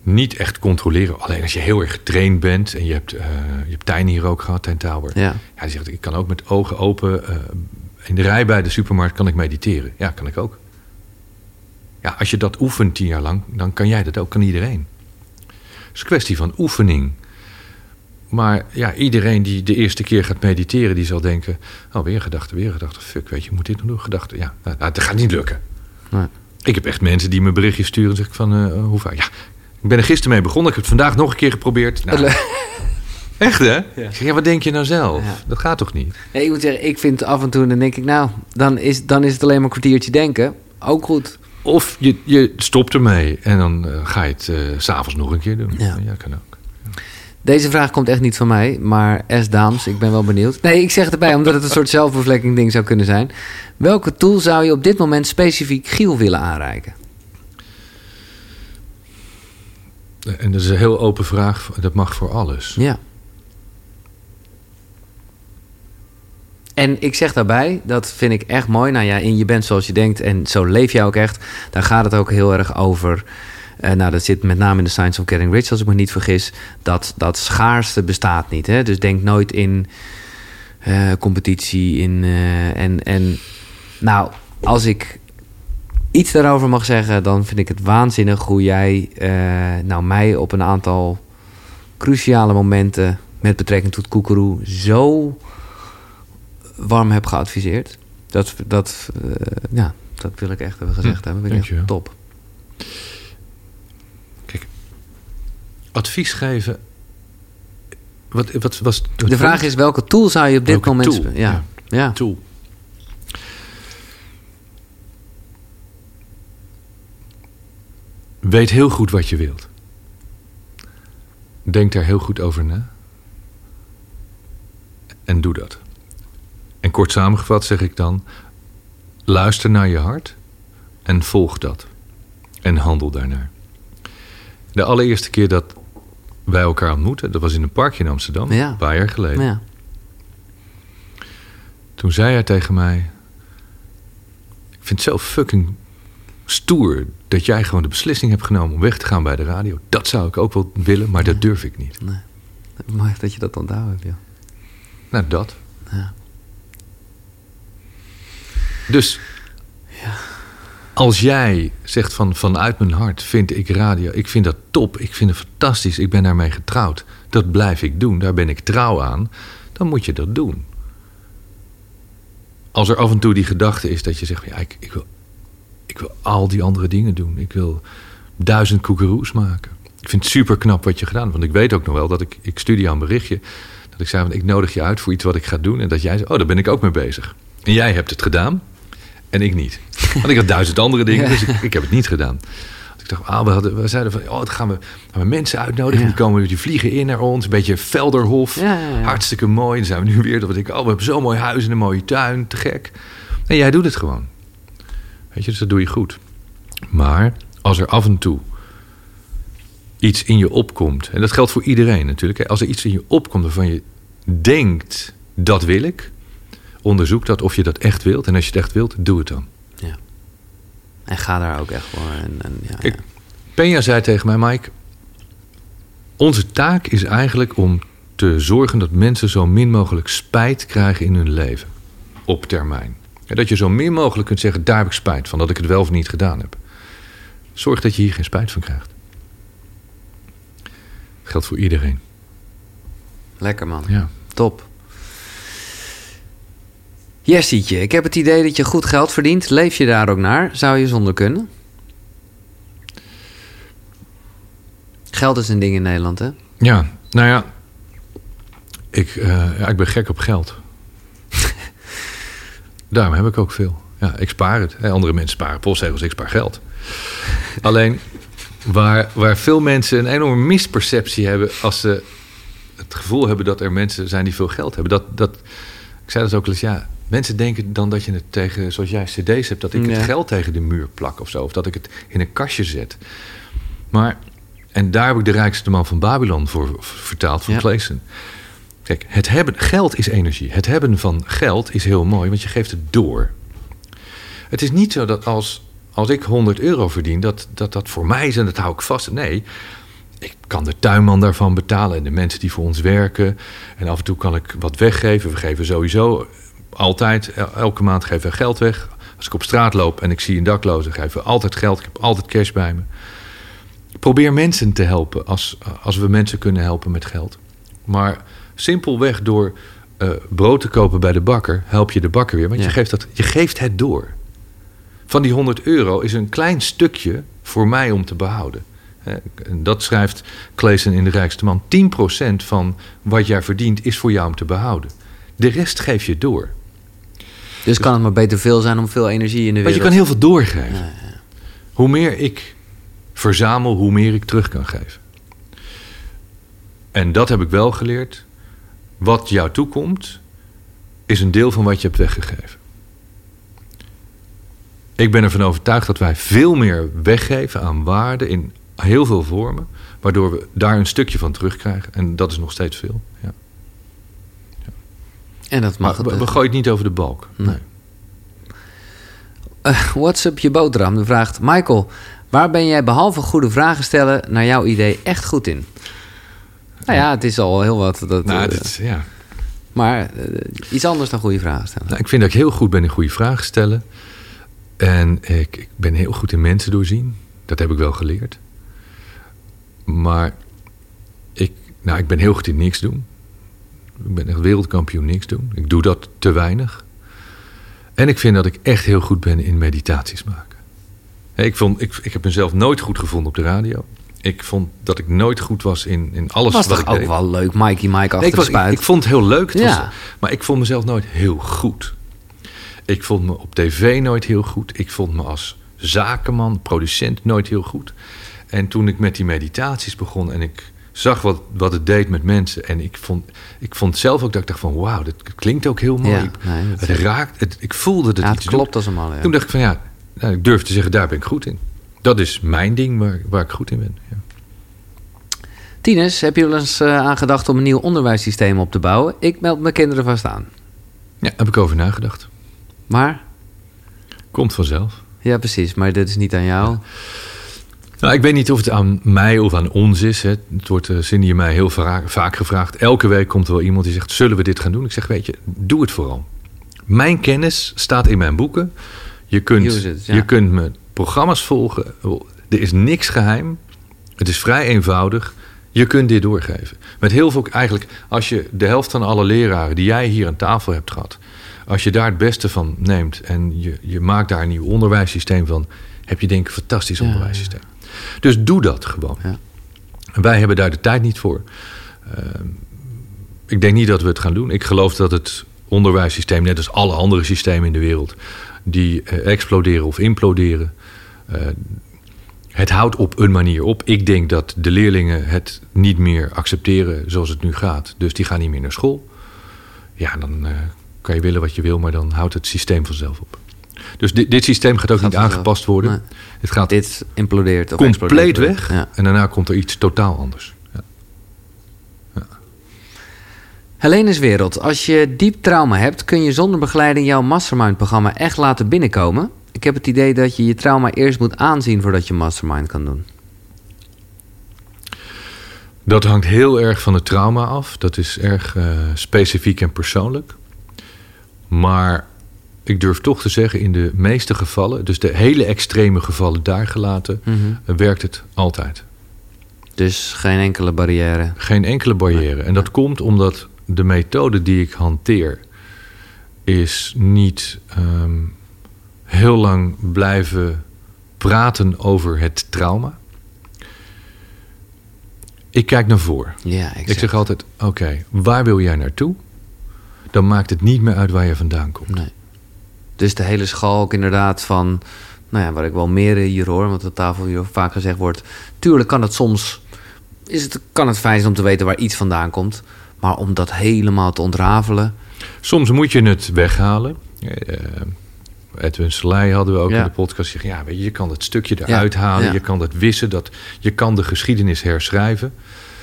niet echt controleren. Alleen als je heel erg getraind bent en je hebt, eh je hebt Tijn hier ook gehad, Tijn Tauber. Ja. Die zegt, ik kan ook met ogen open eh, in de rij bij de supermarkt kan ik mediteren. Ja, kan ik ook. Ja, als je dat oefent tien jaar lang, dan kan jij dat ook, kan iedereen. Het is een kwestie van oefening. Maar ja, iedereen die de eerste keer gaat mediteren, die zal denken... oh, weer een gedachte, weer een gedachte. Fuck, weet je, moet dit nog doen, gedachte. Ja, nou, nou, dat gaat niet lukken. Nee. Ik heb echt mensen die me berichtjes sturen en zeg ik van... eh, hoe vaak? Ja, ik ben er gisteren mee begonnen. Ik heb het vandaag nog een keer geprobeerd. Nou, echt hè? Ik zeg, ja, wat denk je nou zelf? Ja. Dat gaat toch niet? Nee, ik moet zeggen, ik vind af en toe, dan denk ik, nou, dan is, dan is het alleen maar een kwartiertje denken. Ook goed. Of je, je stopt ermee en dan eh, ga je het eh, s s'avonds nog een keer doen. Ja. ja kan ook. Deze vraag komt echt niet van mij, maar S. Daams, ik ben wel benieuwd. Nee, ik zeg het erbij omdat het een soort zelfbevlekking ding zou kunnen zijn. Welke tool zou je op dit moment specifiek Giel willen aanreiken? En dat is een heel open vraag. Dat mag voor alles. Ja. En ik zeg daarbij, dat vind ik echt mooi. Nou ja, in je bent zoals je denkt en zo leef jij ook echt. Daar gaat het ook heel erg over. eh, nou, dat zit met name in de Science of Getting Rich, als ik me niet vergis. Dat, dat schaarste bestaat niet. Hè? Dus denk nooit in eh, competitie. In, eh, en, en nou, als ik iets daarover mag zeggen, dan vind ik het waanzinnig hoe jij nou, mij op een aantal cruciale momenten met betrekking tot Koekeroe zo warm heb geadviseerd. Dat, dat, eh, ja, dat wil ik echt even gezegd hebben. Vind ik echt dankjewel. top. Advies geven wat, wat was... De vraag is, welke tool zou je op dit Welke moment... tool? spe- Ja. Ja. tool. Weet heel goed wat je wilt. Denk daar heel goed over na. En doe dat. Kort samengevat zeg ik dan: luister naar je hart en volg dat. En handel daarnaar. De allereerste keer dat wij elkaar ontmoetten, dat was in een parkje in Amsterdam, Ja. een paar jaar geleden. Ja. Toen zei hij tegen mij: Ik vind het zo fucking stoer dat jij gewoon de beslissing hebt genomen om weg te gaan bij de radio. Dat zou ik ook wel willen, maar dat durf ik niet. Mooi dat je dat onthouden hebt, ja. Nou, dat. Ja. Dus als jij zegt van vanuit mijn hart vind ik radio, ik vind dat top, ik vind het fantastisch, ik ben daarmee getrouwd, dat blijf ik doen, daar ben ik trouw aan, dan moet je dat doen. Als er af en toe die gedachte is dat je zegt, ja, ik, ik, wil, ik wil al die andere dingen doen, ik wil duizend koekeroes maken. Ik vind het super knap wat je gedaan hebt, want ik weet ook nog wel dat ik, ik stuurde jou een berichtje, dat ik zei, ik nodig je uit voor iets wat ik ga doen en dat jij zei, oh, daar ben ik ook mee bezig. En jij hebt het gedaan en ik niet. Want ik had duizend andere dingen, dus ik, ik heb het niet gedaan. Ik dacht, ah, we, hadden, we zeiden van, oh, dan gaan we, gaan we mensen uitnodigen. Die komen, die vliegen in naar ons. Een beetje Velderhof. Hartstikke mooi. Dan zijn we nu weer, dat we denken, oh, we hebben zo'n mooi huis en een mooie tuin. Te gek. En jij doet het gewoon. Weet je, dus dat doe je goed. Maar als er af en toe iets in je opkomt, en dat geldt voor iedereen natuurlijk. Hè, als er iets in je opkomt waarvan je denkt, dat wil ik, onderzoek dat of je dat echt wilt. En als je het echt wilt, doe het dan. ja. En ga daar ook echt voor. En, en, ja, Ik- ja. Peña zei tegen mij, Mike, onze taak is eigenlijk om te zorgen dat mensen zo min mogelijk spijt krijgen in hun leven. Op termijn. En dat je zo min mogelijk kunt zeggen, daar heb ik spijt van, dat ik het wel of niet gedaan heb. Zorg dat je hier geen spijt van krijgt. Geldt voor iedereen. Lekker man. Ja. Top. Jessietje, ik heb het idee dat je goed geld verdient. Leef je daar ook naar? Zou je zonder kunnen? Geld is een ding in Nederland, hè? Ja, nou ja. Ik, eh, ja, ik ben gek op geld. Daarom heb ik ook veel. Ja, ik spaar het. Hè, Andere mensen sparen postzegels, ik spaar geld. Alleen, waar, waar veel mensen een enorme misperceptie hebben... als ze het gevoel hebben dat er mensen zijn die veel geld hebben. Dat, dat, ik zei dat ook al eens, ja... Mensen denken dan dat je het tegen, zoals jij cd's hebt... dat ik Ja. het geld tegen de muur plak of zo. Of dat ik het in een kastje zet. Maar, en daar heb ik de rijkste man van Babylon voor vertaald, van Ja. Clayson. Kijk, het hebben, geld is energie. Het hebben van geld is heel mooi, want je geeft het door. Het is niet zo dat als, als ik 100 euro verdien, dat, dat dat voor mij is en dat hou ik vast. Nee, ik kan de tuinman daarvan betalen en de mensen die voor ons werken. En af en toe kan ik wat weggeven. We geven sowieso altijd, el- elke maand geven we geld weg. Als ik op straat loop en ik zie een dakloze, geven we altijd geld. Ik heb altijd cash bij me. Probeer mensen te helpen als, als we mensen kunnen helpen met geld. Maar simpelweg door eh, brood te kopen bij de bakker, help je de bakker weer. Want Ja. je, geeft dat, je geeft het door. Van die 100 euro is een klein stukje voor mij om te behouden. En dat schrijft Clayson in De Rijkste Man. 10% van wat jij verdient is voor jou om te behouden. De rest geef je door. Dus kan het maar beter veel zijn om veel energie in de Want wereld. je kan heel veel doorgeven. Hoe meer ik verzamel, hoe meer ik terug kan geven. En dat heb ik wel geleerd. Wat jou toekomt, is een deel van wat je hebt weggegeven. Ik ben ervan overtuigd dat wij veel meer weggeven aan waarde in heel veel vormen, waardoor we daar een stukje van terugkrijgen. En dat is nog steeds veel. Ja. En dat mag Maar we, het. we gooien het niet over de balk. Nee. Eh, WhatsApp je boterham. Vraagt... Michael, waar ben jij behalve goede vragen stellen... naar jouw idee echt goed in? Nou ja, het is al heel wat. Dat, Nou, eh, ja. Maar eh, iets anders dan goede vragen stellen. Nou, ik vind dat ik heel goed ben in goede vragen stellen. En ik, ik ben heel goed in mensen doorzien. Dat heb ik wel geleerd. Maar ik, nou, ik ben heel goed in niks doen. Ik ben echt wereldkampioen niks doen. Ik doe dat te weinig. En ik vind dat ik echt heel goed ben in meditaties maken. Ik, vond, ik, ik heb mezelf nooit goed gevonden op de radio. Ik vond dat ik nooit goed was in, in alles was wat toch ik ook deed. wel leuk, Mikey Mike achter ik, was, ik, ik vond het heel leuk, het was- Ja. maar ik vond mezelf nooit heel goed. Ik vond me op tv nooit heel goed. Ik vond me als zakenman, producent nooit heel goed. En toen ik met die meditaties begon en ik zag wat, wat het deed met mensen... en ik vond, ik vond zelf ook dat ik dacht van... wauw, dat klinkt ook heel mooi. Ja, nee, dat- het raakt, het, ik voelde dat ja, het iets klopt als een man. Ja. Toen dacht ik van ja, nou, ik durf te zeggen, daar ben ik goed in. Dat is mijn ding waar, waar ik goed in ben. Ja. Tines, heb je wel eens eh, aan gedacht om een nieuw onderwijssysteem op te bouwen? Ik meld mijn kinderen vast aan. ja, heb ik over nagedacht. Maar, Komt vanzelf. ja precies, maar dit is niet aan jou. Nou, ik weet niet of het aan mij of aan ons is. Hè. Het wordt uh, Cindy en mij heel vaak, vaak gevraagd. Elke week komt er wel iemand die zegt, zullen we dit gaan doen? Ik zeg, weet je, doe het vooral. Mijn kennis staat in mijn boeken. Je kunt, Use it, ja. je kunt me programma's volgen. Er is niks geheim. Het is vrij eenvoudig. Je kunt dit doorgeven. Met heel veel, eigenlijk, als je de helft van alle leraren die jij hier aan tafel hebt gehad, als je daar het beste van neemt en je, je maakt daar een nieuw onderwijssysteem van, heb je denk ik een fantastisch Ja, onderwijssysteem. Dus doe dat gewoon. Ja. En Wij hebben daar de tijd niet voor. Ehm, ik denk niet dat we het gaan doen. Ik geloof dat het onderwijssysteem, net als alle andere systemen in de wereld, die eh, exploderen of imploderen. eh, het houdt op een manier op. Ik denk dat de leerlingen het niet meer accepteren zoals het nu gaat. Dus die gaan niet meer naar school. Ja, dan eh, kan je willen wat je wil, maar dan houdt het systeem vanzelf op. Dus dit, dit systeem gaat ook Gaat niet aangepast worden. Nee. Het gaat Dit implodeert. Of compleet weg. Ja. En daarna komt er iets totaal anders. Ja. Helene's Wereld. Als je diep trauma hebt, kun je zonder begeleiding jouw mastermind-programma echt laten binnenkomen. Ik heb het idee dat je je trauma eerst moet aanzien voordat je mastermind kan doen. Dat hangt heel erg van het trauma af. Dat is erg eh, specifiek en persoonlijk. Maar ik durf toch te zeggen, in de meeste gevallen, dus de hele extreme gevallen daar gelaten, Mhm. werkt het altijd. Dus geen enkele barrière. Geen enkele barrière. En dat komt omdat de methode die ik hanteer, is niet ehm, heel lang blijven praten over het trauma. Ik kijk naar voren. Ja, Ik zeg altijd: oké, waar wil jij naartoe? Dan maakt het niet meer uit waar je vandaan komt. Nee. Dus de hele schalk inderdaad van... Nou ja, waar ik wel meer hier hoor, want op tafel hier vaak gezegd wordt... Tuurlijk kan het soms... Is het, kan het fijn zijn om te weten waar iets vandaan komt. Maar om dat helemaal te ontrafelen... Soms moet je het weghalen. Eh, Edwin Selei hadden we ook Ja. in de podcast. Zeggen, ja, weet je, je kan het stukje eruit halen. ja. Je kan het wissen. Dat, je kan de geschiedenis herschrijven.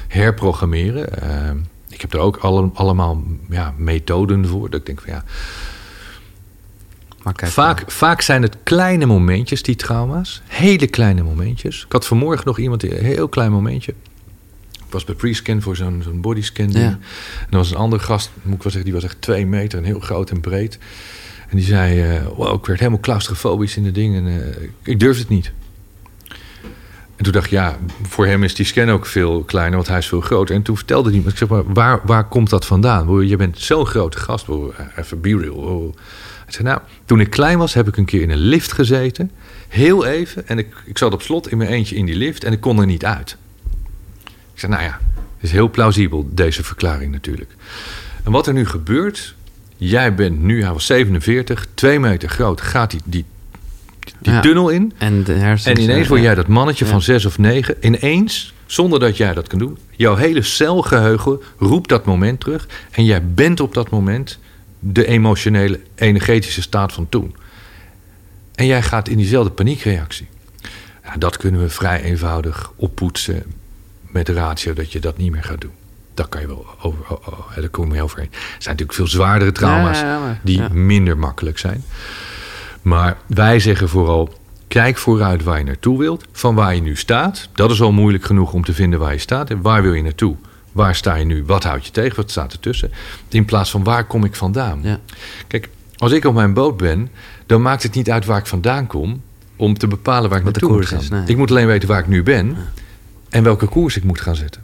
Herprogrammeren. Eh, ik heb er ook alle, allemaal ja, methoden voor. Dat ik denk van ja, Maar kijk, vaak, vaak zijn het kleine momentjes, die trauma's. Hele kleine momentjes. Ik had vanmorgen nog iemand, een heel klein momentje. Ik was bij pre-scan voor zo'n zo'n bodyscan. ding. Ja. En er was een andere gast, moet ik wel zeggen, die was echt twee meter en heel groot en breed. En die zei, eh, wow, ik werd helemaal claustrofobisch in de dingen. En, eh, ik durfde het niet. En toen dacht ik, ja, voor hem is die scan ook veel kleiner, want hij is veel groter. En toen vertelde hij me, ik zeg maar, waar, waar komt dat vandaan? Je bent zo'n grote gast, even be real. Hij zei, nou, toen ik klein was, heb ik een keer in een lift gezeten. Heel even. En ik, ik zat op slot in mijn eentje in die lift en ik kon er niet uit. Ik zei, nou ja, het is heel plausibel, deze verklaring natuurlijk. En wat er nu gebeurt, jij bent nu, hij was 47, twee meter groot, gaat die, die, die Ja. tunnel in. En de hersens... En ineens word jij dat mannetje Ja. van zes of negen. Ineens, zonder dat jij dat kan doen. Jouw hele celgeheugen roept dat moment terug. En jij bent op dat moment de emotionele, energetische staat van toen. En jij gaat in diezelfde paniekreactie. Ja, dat kunnen we vrij eenvoudig oppoetsen met de ratio dat je dat niet meer gaat doen. Daar kan je wel over, oh, oh, daar kom je overheen. Er zijn natuurlijk veel zwaardere trauma's Ja, ja, maar- die minder makkelijk zijn. Maar wij zeggen vooral, kijk vooruit waar je naartoe wilt. Van waar je nu staat. Dat is al moeilijk genoeg om te vinden waar je staat. En waar wil je naartoe? Waar sta je nu? Wat houd je tegen? Wat staat ertussen? In plaats van waar kom ik vandaan? Ja. Kijk, als ik op mijn boot ben, dan maakt het niet uit waar ik vandaan kom... om te bepalen waar ik Wat de naartoe moet koers gaan. is, nee. Ik moet alleen weten waar ik nu ben... en welke koers ik moet gaan zetten.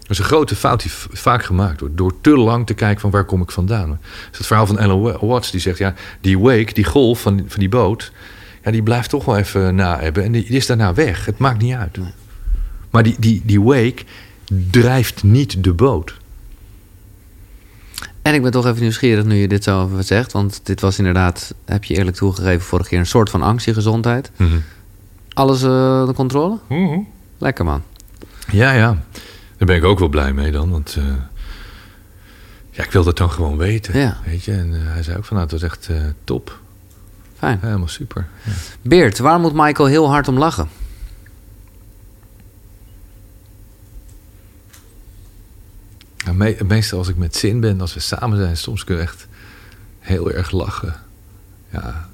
Dat is een grote fout die vaak gemaakt wordt. Door te lang te kijken van waar kom ik vandaan. Dat is het verhaal van Alan Watts. Die zegt, ja, die wake, die golf van, van die boot... Ja, die blijft toch wel even na hebben. En die, die is daarna weg. Het maakt niet uit. Maar die, die, die wake drijft niet de boot. En ik ben toch even nieuwsgierig nu je dit zo even zegt. Want dit was inderdaad, heb je eerlijk toegegeven, vorige keer een soort van angst in gezondheid. Mhm. Alles eh onder controle? Lekker man. Ja, ja. Daar ben ik ook wel blij mee dan. Want eh, ja, ik wil dat dan gewoon weten. Ja. Weet je? En eh, hij zei ook van nou, het was echt eh, top. Fijn. Ja, helemaal super. Ja. Beert, waar moet Michael heel hard om lachen? Ja, me- meestal als ik met zin ben, als we samen zijn, soms kunnen we echt heel erg lachen. Ja,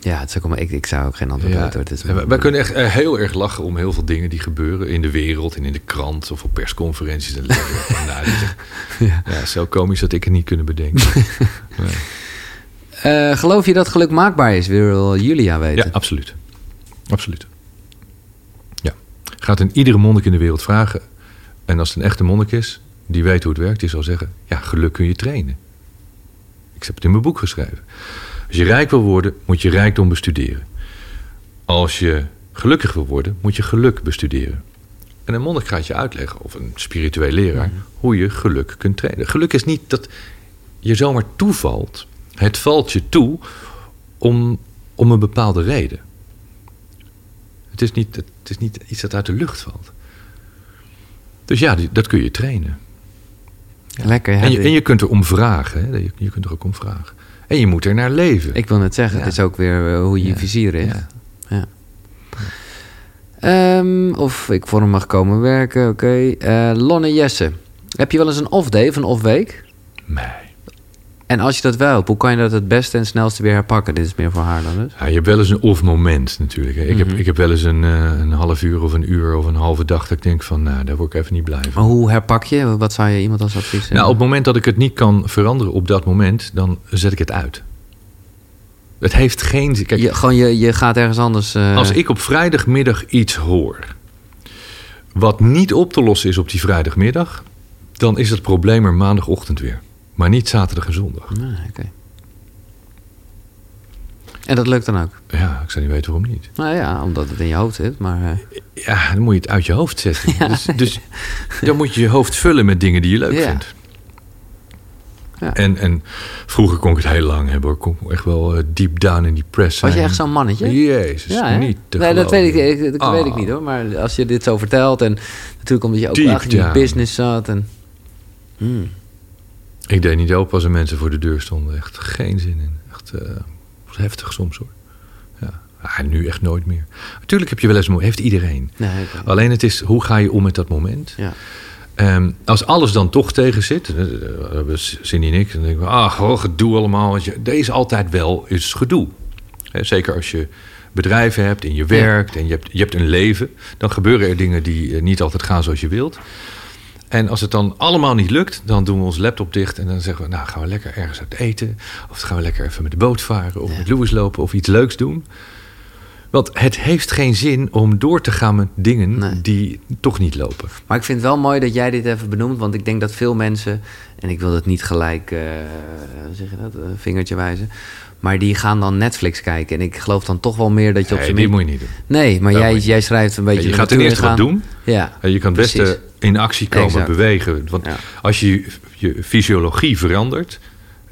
Ja, het is ook allemaal, ik, ik zou ook geen antwoord ja. is wij, wij kunnen echt eh, heel erg lachen om heel veel dingen die gebeuren in de wereld en in de krant of op persconferenties. En nou, Ja. ja, zo komisch dat ik het niet kunnen bedenken. Nee. Eh, geloof je dat geluk maakbaar is? Wil Julia weten. Ja, absoluut. Absoluut. Ja. Gaat een iedere monnik in de wereld vragen. En als het een echte monnik is, die weet hoe het werkt, die zal zeggen: Ja, geluk kun je trainen. Ik heb het in mijn boek geschreven. Als je rijk wil worden, moet je rijkdom bestuderen. Als je gelukkig wil worden, moet je geluk bestuderen. En een monnik gaat je uitleggen, of een spiritueel leraar, hoe je geluk kunt trainen. Geluk is niet dat je zomaar toevalt. Het valt je toe om, om een bepaalde reden. Het is, niet, het is niet iets dat uit de lucht valt. Dus ja, dat kun je trainen. Lekker. Ja, en, je, dit- en je kunt er om vragen. Hè? Je, je kunt er ook om vragen. En je moet er naar leven. Ik wil net zeggen, Ja. het is ook weer eh, hoe je vizier is. Ja. Ehm, of ik voor hem mag komen werken, oké. Eh, Lonne Jesse. Heb je wel eens een off-day of een off-week? Nee. En als je dat wel hebt, hoe kan je dat het beste en snelste weer herpakken? Dit is meer voor haar dan dus. Ja, je hebt wel eens een off moment natuurlijk. Hè. Ik, Mhm. heb, ik heb wel eens een, eh, een half uur of een uur of een halve dag dat ik denk van, nou, daar word ik even niet blij van. Maar hoe herpak je? Wat zou je iemand als advies Nou, op het moment dat ik het niet kan veranderen op dat moment, dan zet ik het uit. Het heeft geen zin. Kijk, je, gewoon je, je gaat ergens anders... eh, als ik op vrijdagmiddag iets hoor. wat niet op te lossen is op die vrijdagmiddag. dan is het probleem er maandagochtend weer. Maar niet zaterdag en zondag. Nee, oké. En dat lukt dan ook? Ja, ik zou niet weten waarom niet. Nou ja, omdat het in je hoofd zit, maar... eh, Ja, dan moet je het uit je hoofd zetten. Dus, dus dan moet je je hoofd vullen met dingen die je leuk Ja. vindt. Ja. En, en vroeger kon ik het heel lang hebben. hoor. Kon ik echt wel eh, deep down in die press was je zijn. echt zo'n mannetje? Jezus, Ja, niet te Nee, dat weet ik, ik, dat weet ik Ah. niet hoor. Maar als je dit zo vertelt en natuurlijk omdat je ook Deep eigenlijk in die business zat en... Hmm. Ik deed niet open als er mensen voor de deur stonden. Echt geen zin in. Echt eh, heftig soms hoor. Ja. Ah, nu echt nooit meer. Natuurlijk heb je wel eens moe. Heeft iedereen. Nee. Alleen het is, hoe ga je om met dat moment? Ja. Ehm, als alles dan toch tegen zit, Cindy en ik, dan denken we, ah, oh, gedoe allemaal. Er is altijd wel eens gedoe. Zeker als je bedrijven hebt en je werkt en je hebt, je hebt een leven, dan gebeuren er dingen die eh, niet altijd gaan zoals je wilt. En als het dan allemaal niet lukt, dan doen we ons laptop dicht en dan zeggen we, nou gaan we lekker ergens uit eten. Of gaan we lekker even met de boot varen of Ja. met Louis lopen of iets leuks doen. Want het heeft geen zin om door te gaan met dingen Nee. die toch niet lopen. Maar ik vind het wel mooi dat jij dit even benoemt. Want ik denk dat veel mensen... En ik wil het niet gelijk, hoe zeg je dat, eh, vingertje wijzen. Maar die gaan dan Netflix kijken. En ik geloof dan toch wel meer dat je op Nee, zijn die moet je niet doen. Nee, maar Dat jij, jij schrijft een beetje... je gaat ten natuur eerste wat doen. Ja, je kan het beste in actie komen, Exact. bewegen. Want Ja. als je je fysiologie verandert,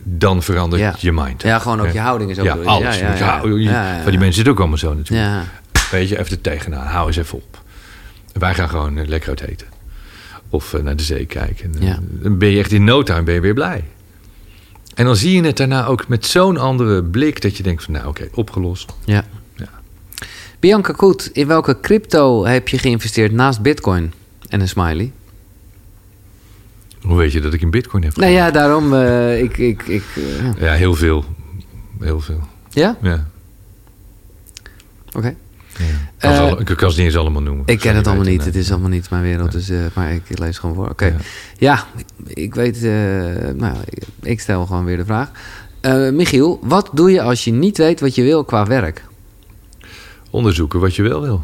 dan verandert Ja. je mind. Ja, gewoon ook je houding is ook Ja, door. alles. Ja, ja, ja. Van die mensen zitten ook allemaal zo natuurlijk. Weet je, even er tegenaan. Hou eens even op. Wij gaan gewoon eh, lekker uit eten. Of eh, naar de zee kijken. Dan ben je echt in no time ben je weer blij. En dan zie je het daarna ook met zo'n andere blik... dat je denkt van, nou oké, opgelost. Ja. Ja. Bianca Koet, in welke crypto heb je geïnvesteerd naast Bitcoin? En een smiley. Hoe weet je dat ik in bitcoin heb Nou ja, daarom. eh, ik, ik, ik, eh, ja. Heel veel. Heel veel. ja? Ja. Oké. Ja. Eh, ik kan ze niet eens allemaal noemen. Ik ken het allemaal weten, niet. nee. Het is allemaal niet mijn wereld. Dus, eh, maar ik lees gewoon voor. Oké. Ja. Ja. ik weet. eh, nou, ik, stel gewoon weer de vraag. Eh, Michiel, wat doe je als je niet weet wat je wil qua werk? Onderzoeken wat je wel wil.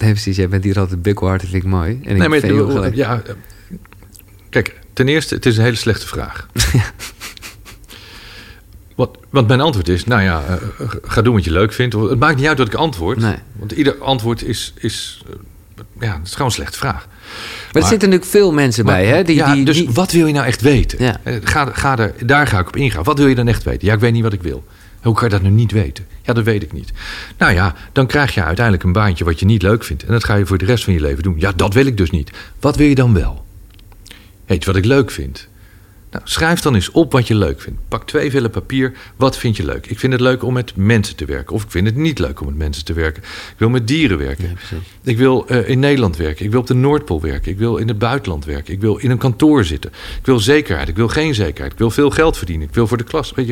Nee, precies. Jij bent hier altijd. Dat vind ik mooi. En ik nee, maar heel het- ja, eh, kijk, ten eerste, het is een hele slechte vraag. Wat, want mijn antwoord is, nou ja, eh, ga doen wat je leuk vindt. Het maakt niet uit wat ik antwoord. Nee. Want ieder antwoord is, is ja, dat is gewoon een slechte vraag. Maar er zitten natuurlijk veel mensen bij, hè? Die, ja, die, dus die- wat wil je nou echt weten? Ja. Eh, Ga, ga er, daar ga ik op ingaan. Wat wil je dan echt weten? Ja, ik weet niet wat ik wil. Hoe kan je dat nu niet weten? Ja, dat weet ik niet. Nou ja, dan krijg je uiteindelijk een baantje wat je niet leuk vindt. En dat ga je voor de rest van je leven doen. Ja, dat wil ik dus niet. Wat wil je dan wel? Weet je wat ik leuk vind? Nou, schrijf dan eens op wat je leuk vindt. Pak twee vellen papier. Wat vind je leuk? Ik vind het leuk om met mensen te werken. Of ik vind het niet leuk om met mensen te werken. Ik wil met dieren werken. ik wil eh, in Nederland werken. Ik wil op de Noordpool werken. Ik wil in het buitenland werken. Ik wil in een kantoor zitten. Ik wil zekerheid. Ik wil geen zekerheid. Ik wil veel geld verdienen. Ik wil voor de klas. Weet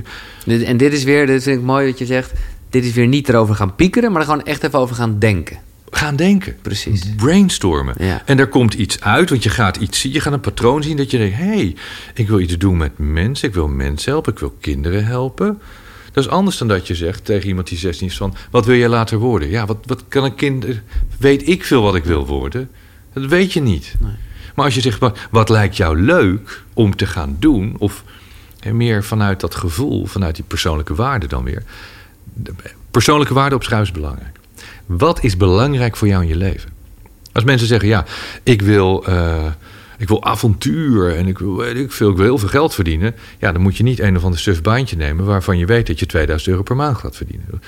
je, En dit is weer, dit vind ik mooi dat je zegt... dit is weer niet erover gaan piekeren... maar er gewoon echt even over gaan denken. Gaan denken. Precies. Brainstormen. Ja. En daar komt iets uit, want je gaat iets zien. Je gaat een patroon zien dat je denkt... hé, hey, ik wil iets doen met mensen. Ik wil mensen helpen. Ik wil kinderen helpen. Dat is anders dan dat je zegt tegen iemand die 16 is van... wat wil je later worden? Ja, wat, wat kan een kind... Weet ik veel wat ik wil worden? Dat weet je niet. Maar als je zegt, wat, lijkt jou leuk om te gaan doen... of hè, meer vanuit dat gevoel, vanuit die persoonlijke waarde dan weer... persoonlijke waarde opschrijven is belangrijk. Wat is belangrijk voor jou in je leven? Als mensen zeggen, ja, ik wil, eh, ik wil avontuur en ik wil, weet ik, veel, ik wil heel veel geld verdienen. Ja, dan moet je niet een of ander suf baantje nemen waarvan je weet dat je 2000 euro per maand gaat verdienen.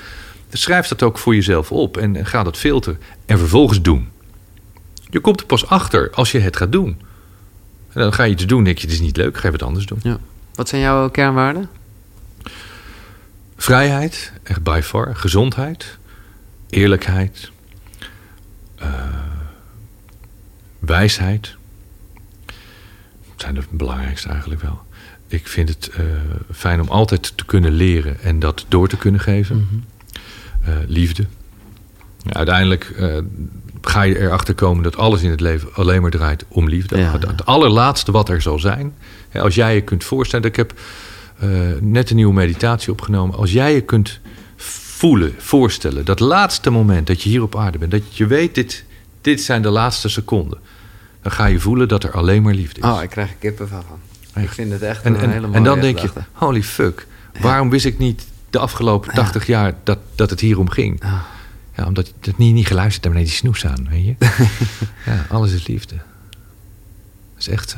Schrijf dat ook voor jezelf op en, en ga dat filteren en vervolgens doen. Je komt er pas achter als je het gaat doen. En dan ga je iets doen, denk je, het is niet leuk, ga je wat anders doen. Ja. Wat zijn jouw kernwaarden? Vrijheid, echt by far. Gezondheid, eerlijkheid, eh, wijsheid. Dat zijn de belangrijkste eigenlijk wel. Ik vind het eh, fijn om altijd te kunnen leren en dat door te kunnen geven. Eh, liefde. Ja, uiteindelijk ga je erachter komen dat alles in het leven alleen maar draait om liefde. Ja, het, ja. het allerlaatste wat er zal zijn. Hè, Als jij je kunt voorstellen. Ik heb net een nieuwe meditatie opgenomen. Als jij je kunt voelen, voorstellen. Dat laatste moment dat je hier op aarde bent. Dat je weet, dit, dit zijn de laatste seconden. Dan ga je voelen dat er alleen maar liefde is. Oh, ik krijg er kippenvel van. Ik vind het echt en, een en, hele mooie en dan denk je, holy fuck. Waarom wist ik niet de afgelopen 80 jaar dat, dat het hierom ging? Ah. Ja, omdat je het niet, niet geluisterd hebt naar die snoes aan, weet je? ja, alles is liefde. Dat is echt zo.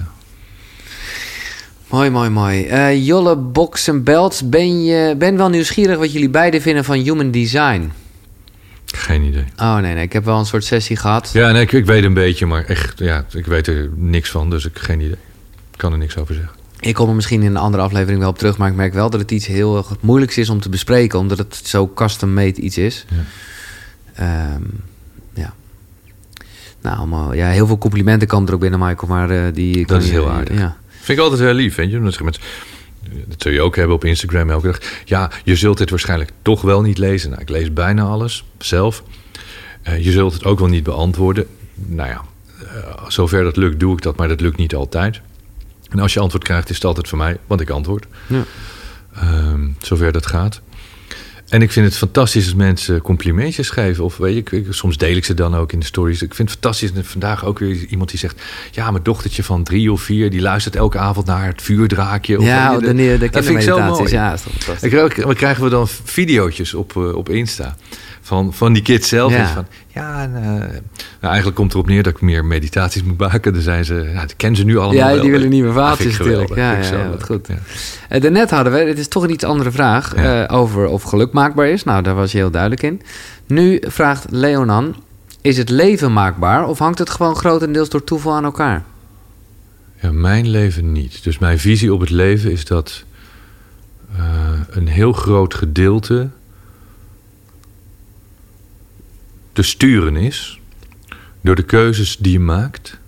Mooi, mooi, mooi. Eh, Jolle Box en Belts, ben je ben wel nieuwsgierig wat jullie beiden vinden van human design? Geen idee. Oh nee, nee, ik heb wel een soort sessie gehad. Ja, nee, ik, ik weet een beetje, maar echt, ja, ik weet er niks van, dus ik geen idee. Ik kan er niks over zeggen. Ik kom er misschien in een andere aflevering wel op terug, maar ik merk wel dat het iets heel erg moeilijks is om te bespreken, omdat het zo custom-made iets is. Ja. Ehm, ja. Nou, allemaal, ja, heel veel complimenten komen er ook binnen, Michael, maar eh, die... kan is heel aardig. Ja. Vind ik altijd heel lief, weet je. Met, dat zul je ook hebben op Instagram elke dag. Ja, je zult dit waarschijnlijk toch wel niet lezen. Nou, ik lees bijna alles zelf. Eh, je zult het ook wel niet beantwoorden. Nou ja, eh, zover dat lukt, doe ik dat, maar dat lukt niet altijd. En als je antwoord krijgt, is het altijd van mij, want ik antwoord. Ja. Ehm, zover dat gaat. En ik vind het fantastisch als mensen complimentjes geven. Of weet je, soms deel ik ze dan ook in de stories. Ik vind het fantastisch. En vandaag ook weer iemand die zegt... Ja, mijn dochtertje van drie of vier... die luistert elke avond naar het vuurdraakje. Of Ja, de, de, de dat vind ik zo mooi. Ja, is toch fantastisch. En krijgen we- we krijgen we dan video's op, eh, op Insta. Van, van die kids zelf. Ja. En Van, ja, en, eh, nou, eigenlijk komt erop neer dat ik meer meditaties moet maken. Dan zijn ze, dat kennen ze nu allemaal Ja, wel. die willen nieuwe geweldig. natuurlijk. Ja, ja, ja, wat goed. Ja. Eh, daarnet hadden we, het is toch een iets andere vraag, eh, over of geluk maakbaar is. Nou, daar was je heel duidelijk in. Nu vraagt Leonan, is het leven maakbaar of hangt het gewoon grotendeels door toeval aan elkaar? Ja, mijn leven niet. Dus mijn visie op het leven is dat een heel groot gedeelte te sturen is door de keuzes die je maakt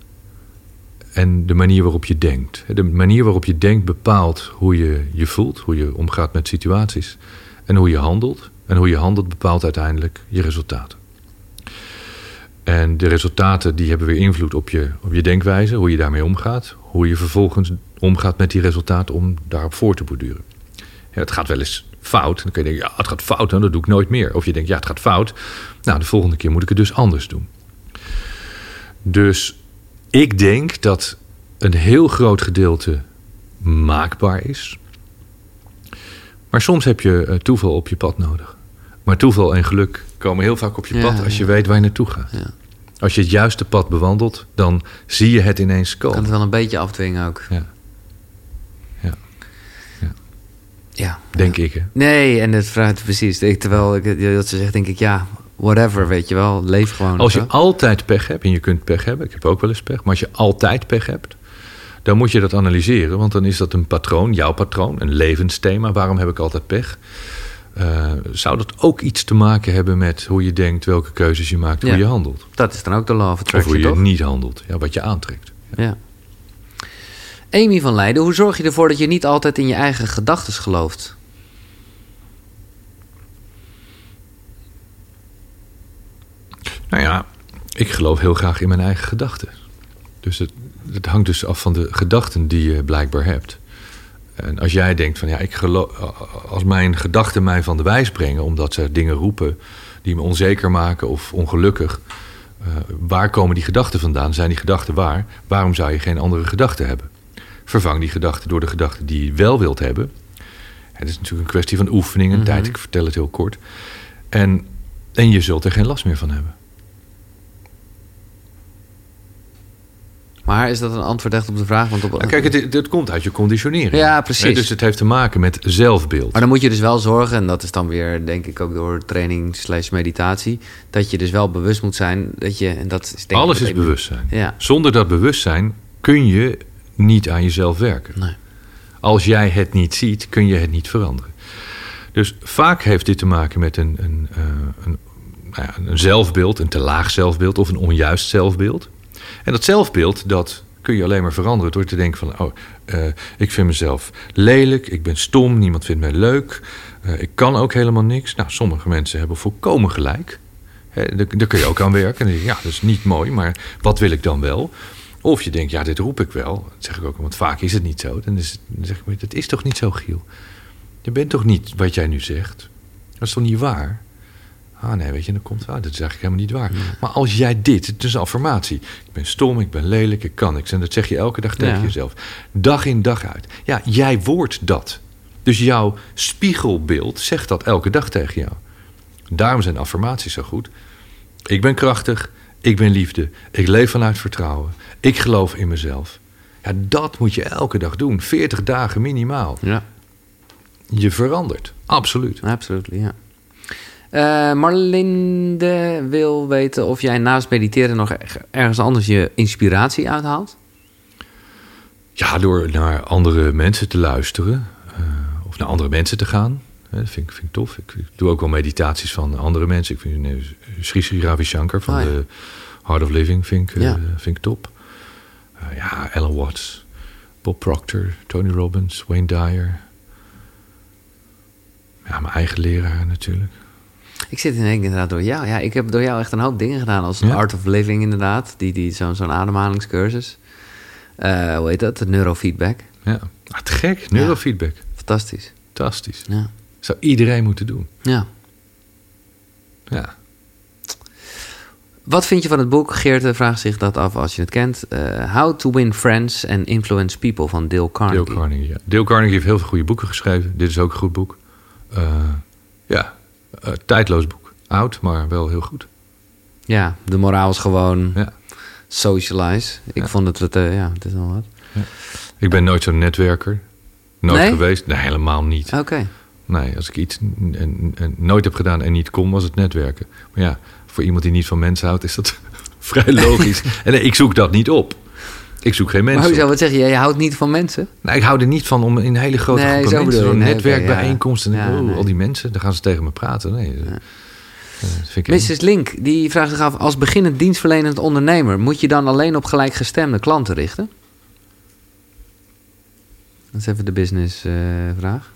en de manier waarop je denkt. De manier waarop je denkt bepaalt hoe je je voelt, hoe je omgaat met situaties en hoe je handelt. En hoe je handelt bepaalt uiteindelijk je resultaten. En de resultaten die hebben weer invloed op je, op je denkwijze, hoe je daarmee omgaat. Hoe je vervolgens omgaat met die resultaten om daarop voor te borduren. Het gaat wel eens fout. Dan kun je denken, ja, het gaat fout, dan dat doe ik nooit meer. Of je denkt, ja, het gaat fout. Nou, de volgende keer moet ik het dus anders doen. Dus ik denk dat een heel groot gedeelte maakbaar is. Maar soms heb je eh, toeval op je pad nodig. Maar toeval en geluk komen heel vaak op je Ja, pad als je ja. weet waar je naartoe gaat. Ja. Als je het juiste pad bewandelt, dan zie je het ineens Kan komen. het wel een beetje afdwingen ook. Ja, Ja. denk ik. Hè? Nee, en het vraagt precies. Ik, terwijl ik dat ze zegt, denk ik, ja, whatever, weet je wel. Leef gewoon. Als of je zo. altijd pech hebt, en je kunt pech hebben, ik heb ook wel eens pech, maar als je altijd pech hebt, dan moet je dat analyseren, want dan is dat een patroon, jouw patroon, een levensthema. Waarom heb ik altijd pech? Eh, zou dat ook iets te maken hebben met hoe je denkt, welke keuzes je maakt, Ja. hoe je handelt? Dat is dan ook de law of Of attraction, hoe je toch? niet handelt, ja, wat je aantrekt. Ja. Amy van Leiden, hoe zorg je ervoor dat je niet altijd in je eigen gedachten gelooft? Nou ja, ik geloof heel graag in mijn eigen gedachten. Dus het, het hangt dus af van de gedachten die je blijkbaar hebt. En als jij denkt van ja, ik geloof, als mijn gedachten mij van de wijs brengen, omdat ze dingen roepen die me onzeker maken of ongelukkig, eh, waar komen die gedachten vandaan? Zijn die gedachten waar? Waarom zou je geen andere gedachten hebben? Vervang die gedachten door de gedachten die je wel wilt hebben. Het is natuurlijk een kwestie van oefening en Mhm. tijd. Ik vertel het heel kort. En, en je zult er geen last meer van hebben. Maar is dat een antwoord echt op de vraag? Want op, Nou, kijk, het, het komt uit je conditionering. Ja, precies. Dus het heeft te maken met zelfbeeld. Maar dan moet je dus wel zorgen, en dat is dan weer, denk ik, ook door training slash meditatie, dat je dus wel bewust moet zijn dat je, en dat is denk Alles is bewustzijn. Ja, Zonder dat bewustzijn kun je niet aan jezelf werken. nee. Als jij het niet ziet, kun je het niet veranderen. Dus vaak heeft dit te maken met een, een, eh, een, nou een zelfbeeld, een te laag zelfbeeld of een onjuist zelfbeeld. En dat zelfbeeld, dat kun je alleen maar veranderen door te denken van... oh, eh, ik vind mezelf lelijk, ik ben stom, niemand vindt mij leuk... eh, ik kan ook helemaal niks. Nou, sommige mensen hebben volkomen gelijk. Daar, daar kun je ook aan werken. En dan denk je, ja, dat is niet mooi, maar wat wil ik dan wel? Of je denkt, ja, dit roep ik wel. Dat zeg ik ook, want vaak is het niet zo. Dan, is het, dan zeg ik, maar, dat is toch niet zo, Giel? Je bent toch niet wat jij nu zegt? Dat is toch niet waar? Ah, nee, weet je, dan komt ah, dat is eigenlijk helemaal niet waar. Maar als jij dit, het is een affirmatie. Ik ben stom, ik ben lelijk, ik kan niks. En dat zeg je elke dag tegen Ja. jezelf. Dag in, dag uit. Ja, jij wordt dat. Dus jouw spiegelbeeld zegt dat elke dag tegen jou. Daarom zijn affirmaties zo goed. Ik ben krachtig, ik ben liefde, ik leef vanuit vertrouwen, ik geloof in mezelf. Ja, dat moet je elke dag doen, 40 dagen minimaal. Ja, Je verandert, absoluut. absoluut, ja. Eh, Marlinde wil weten of jij naast mediteren nog er- ergens anders je inspiratie uithaalt. Ja, door naar andere mensen te luisteren eh, of naar andere mensen te gaan. Hè, dat vind ik, vind ik tof. Ik, ik doe ook wel meditaties van andere mensen. Ik vind eh, Sri Sri Ravi Shankar van Oh, ja. de Heart of Living vind ik, Ja. vind ik top. Eh, ja, Ellen Watts, Bob Proctor, Tony Robbins, Wayne Dyer. Ja, mijn eigen leraar natuurlijk. Ik zit in één keer inderdaad door jou. Ja, ik heb door jou echt een hoop dingen gedaan. Als Ja? Art of Living inderdaad. Die, die, Zo'n zo'n ademhalingscursus. Eh, hoe heet dat? De neurofeedback. Ja, ah, te gek. Neurofeedback. Fantastisch. Fantastisch. Ja. Zou iedereen moeten doen. ja. Ja. Wat vind je van het boek? Geert vraagt zich dat af als je het kent. Eh, How to Win Friends and Influence People van Dale Carnegie. Dale Carnegie, ja. Dale Carnegie heeft heel veel goede boeken geschreven. Dit is ook een goed boek. Eh, ja, eh, tijdloos boek. Oud, maar wel heel goed. Ja, de moraal is gewoon Ja. socialize. Ik Ja. vond het, het eh, ja, het is wel wat. Ik ben nooit zo'n netwerker. Nooit Nee? geweest. Nee, helemaal niet. Oké. Nee, als ik iets nooit heb gedaan en niet kon, was het netwerken. Maar ja, voor iemand die niet van mensen houdt, is dat vrij logisch. en nee, ik zoek dat niet op. Ik zoek geen Maar mensen. hoezo, op. wat zeg je? Je houdt niet van mensen? Nou, ik hou er niet van om in een hele grote Nee, groep zo mensen, zo'n Nee, netwerkbijeenkomst. oké, ja. en Ja, oh, nee. al die mensen, dan gaan ze tegen me praten. Nee. Mrs. Link, die vraagt zich af... als beginnend dienstverlenend ondernemer... moet je dan alleen op gelijkgestemde klanten richten? Dat is even de business eh, vraag.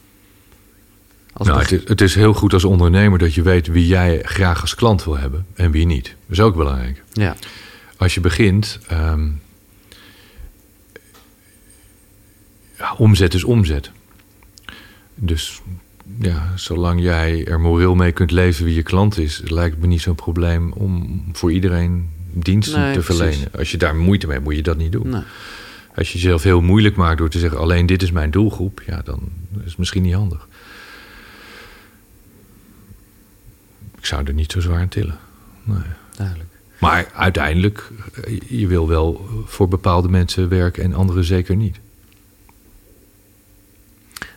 Als Nou, het, is, het is heel goed als ondernemer dat je weet wie jij graag als klant wil hebben en wie niet. Dat is ook belangrijk. Ja, Als je begint, ehm, ja, omzet is omzet. Dus ja, zolang jij er moreel mee kunt leven wie je klant is, lijkt me niet zo'n probleem om voor iedereen diensten Nee, te precies. verlenen. Als je daar moeite mee hebt, moet je dat niet doen. nee. Als je jezelf heel moeilijk maakt door te zeggen alleen dit is mijn doelgroep, ja, dan is het misschien niet handig. Ik zou er niet zo zwaar aan tillen. Nee. duidelijk. Maar uiteindelijk, eh, je wil wel voor bepaalde mensen werken en anderen zeker niet.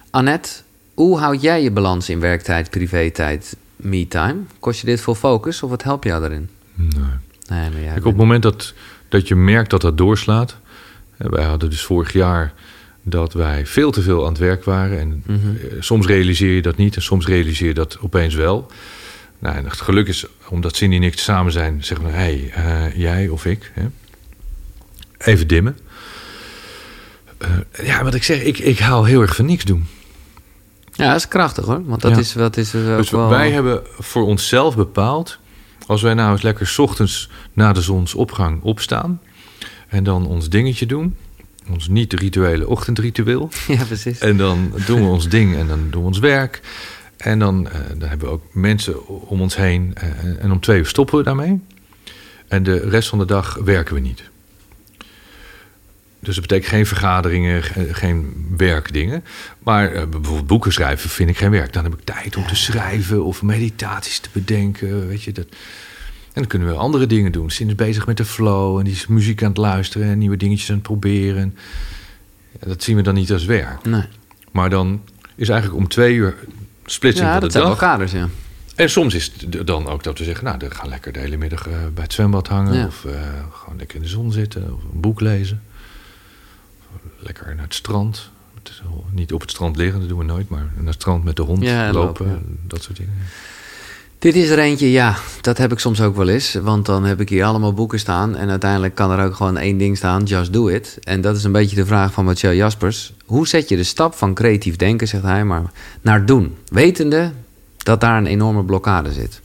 Annette, hoe houd jij je balans in werktijd, privé-tijd, me-time? Kost je dit veel focus of wat helpt jou daarin? Nee. Nee, maar Kijk, op het moment dat, dat je merkt dat dat doorslaat. Wij hadden dus vorig jaar dat wij veel te veel aan het werk waren. En Mhm. eh, soms realiseer je dat niet en soms realiseer je dat opeens wel. Nou, en het geluk is, omdat Cindy en ik samen zijn, zeggen we... hé, hey, eh, jij of ik, hè? even dimmen. Eh, ja, wat ik zeg, ik, ik hou heel erg van niks doen. Ja, dat is krachtig hoor. Want dat Ja. is, wat is ook Dus wel... wij hebben voor onszelf bepaald... als wij nou eens lekker 's ochtends na de zonsopgang opstaan... en dan ons dingetje doen... ons niet-rituele ochtendritueel... Ja, precies. en dan doen we ons ding en dan doen we ons werk... en dan, eh, dan hebben we ook mensen om ons heen... eh, en om twee uur stoppen we daarmee... en de rest van de dag werken we niet... Dus dat betekent geen vergaderingen, ge- geen werkdingen. Maar eh, bijvoorbeeld boeken schrijven vind ik geen werk. Dan heb ik tijd om te schrijven of meditaties te bedenken. Weet je, dat. En dan kunnen we andere dingen doen. Sin is bezig met de flow en die is muziek aan het luisteren en nieuwe dingetjes aan het proberen. Ja, dat zien we dan niet als werk. Nee. Maar dan is eigenlijk om twee uur splitsing Ja, van dat de zijn wel kaders, ja. En soms is het dan ook dat we zeggen, nou, dan gaan lekker de hele middag eh, bij het zwembad hangen. Ja. Of eh, gewoon lekker in de zon zitten. Of een boek lezen. Lekker naar het strand. Het niet op het strand liggen, dat doen we nooit. Maar naar het strand met de hond Ja, lopen, Dat soort dingen. Dit is er eentje, ja, dat heb ik soms ook wel eens. Want dan heb ik hier allemaal boeken staan. En uiteindelijk kan er ook gewoon één ding staan: just do it. En dat is een beetje de vraag van Mathieu Jaspers. Hoe zet je de stap van creatief denken, zegt hij, maar naar doen? Wetende dat daar een enorme blokkade zit.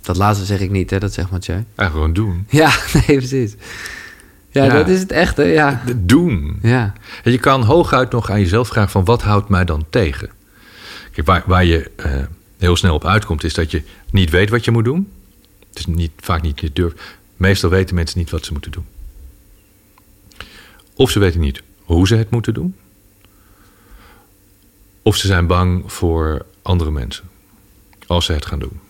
Dat laatste zeg ik niet, hè? dat zegt Mathieu. Eigenlijk gewoon doen. Ja, nee, precies. Ja, Ja. dat is het echte, ja. Doen. Ja, En je kan hooguit nog aan jezelf vragen van wat houdt mij dan tegen? Kijk, waar, waar je eh, heel snel op uitkomt is dat je niet weet wat je moet doen. Het is niet, vaak niet je durft. Meestal weten mensen niet wat ze moeten doen. Of ze weten niet hoe ze het moeten doen. Of ze zijn bang voor andere mensen. Als ze het gaan doen.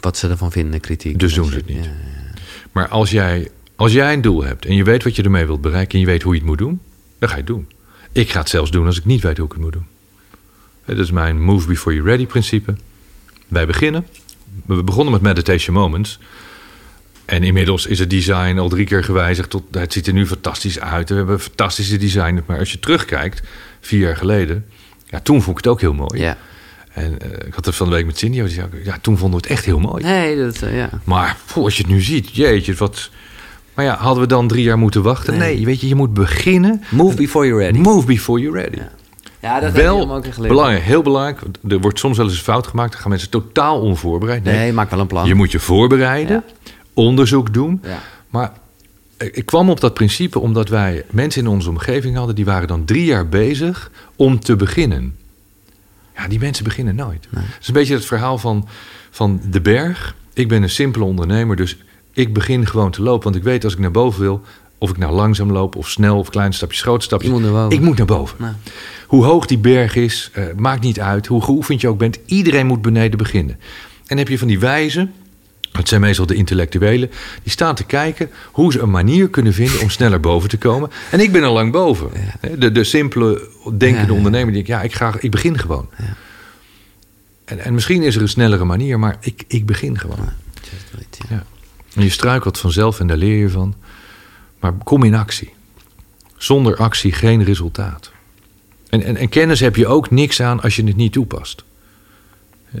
wat ze ervan vinden, kritiek. Dus doen ze het niet. Ja, ja. Maar als jij, als jij een doel hebt en je weet wat je ermee wilt bereiken en je weet hoe je het moet doen, dan ga je het doen. Ik ga het zelfs doen als ik niet weet hoe ik het moet doen. Dat is mijn move before you're ready principe. Wij beginnen. We begonnen met meditation moments. En inmiddels is het design al drie keer gewijzigd. Tot, het ziet er nu fantastisch uit. We hebben fantastische design. Maar als je terugkijkt, vier jaar geleden. Ja, toen vond ik het ook heel mooi. Ja. En eh, ik had het van de week met Cindy. die zei Ja, toen vonden we het echt heel mooi. Nee, dat, eh, ja. Maar als je het nu ziet, jeetje, wat. Maar ja, hadden we dan drie jaar moeten wachten? Nee. Nee, weet je, je moet beginnen. Move before you're ready. Move before you're ready. Ja. Ja, dat Wel ook belangrijk, heel belangrijk. Er wordt soms wel eens een fout gemaakt. Dan gaan mensen totaal onvoorbereid. Nee, Nee, maak wel een plan. je moet je voorbereiden, onderzoek doen. Ja. Maar ik kwam op dat principe omdat wij mensen in onze omgeving hadden... die waren dan drie jaar bezig om te beginnen. Ja, die mensen beginnen nooit. Het is een beetje het verhaal van, van de berg. Ik ben een simpele ondernemer, dus ik begin gewoon te lopen. Want ik weet als ik naar boven wil... of ik nou langzaam loop of snel of kleine stapjes, grote stapjes... Moet. Ik moet naar boven. Nou. Hoe hoog die berg is, eh, maakt niet uit. Hoe geoefend je ook bent, iedereen moet beneden beginnen. En heb je van die wijzen, het zijn meestal de intellectuelen, die staan te kijken hoe ze een manier kunnen vinden om sneller boven te komen. En ik ben al lang boven. De, de simpele, denkende Ja, ja. ondernemer die denkt, ja, ik, ga, ik begin gewoon. En, en misschien is er een snellere manier, maar ik, ik begin gewoon. Ja. Ja. En je struikelt vanzelf en daar leer je van. Maar kom in actie. Zonder actie geen resultaat. En, en, en kennis heb je ook niks aan als je het niet toepast.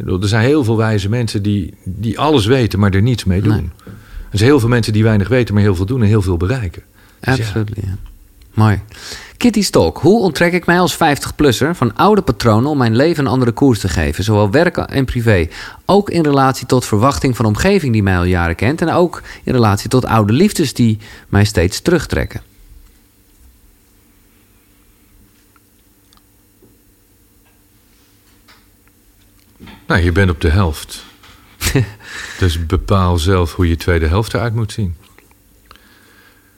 Er zijn heel veel wijze mensen die, die alles weten, maar er niets mee doen. Nee. Er zijn heel veel mensen die weinig weten, maar heel veel doen en heel veel bereiken. Dus ja, Absoluut, ja. Mooi. Kitty Stalk. Hoe onttrek ik mij als 50-plusser van oude patronen om mijn leven een andere koers te geven? Zowel werk en privé. Ook in relatie tot verwachting van de omgeving die mij al jaren kent. En ook in relatie tot oude liefdes die mij steeds terugtrekken. Nou, je bent op de helft. dus bepaal zelf hoe je tweede helft eruit moet zien.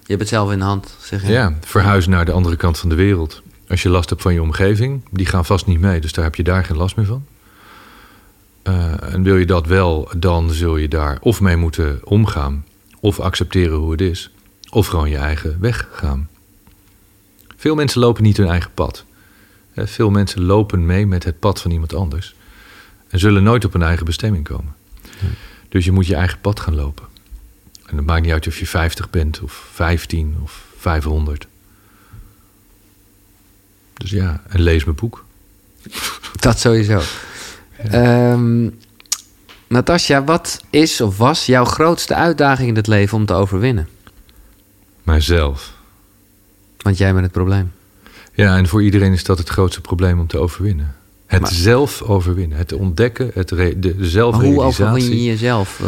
Je hebt het zelf in de hand, zeg je. Ja, verhuizen naar de andere kant van de wereld. Als je last hebt van je omgeving, die gaan vast niet mee. Dus daar heb je daar geen last meer van. Eh, en wil je dat wel, dan zul je daar of mee moeten omgaan, of accepteren hoe het is, of gewoon je eigen weg gaan. Veel mensen lopen niet hun eigen pad. Hè, Veel mensen lopen mee met het pad van iemand anders en zullen nooit op hun eigen bestemming komen. Dus je moet je eigen pad gaan lopen. En het maakt niet uit of je 50 bent, of 15 of 500. Dus ja, en lees mijn boek. Dat sowieso. Ehm Natasja, wat is of was jouw grootste uitdaging in het leven om te overwinnen? Mijzelf. Want jij bent het probleem. Ja, en voor iedereen is dat het grootste probleem om te overwinnen. Het Maar- zelf overwinnen. Het ontdekken, het de, de Maar hoe zelfrealisatie. overwin je jezelf?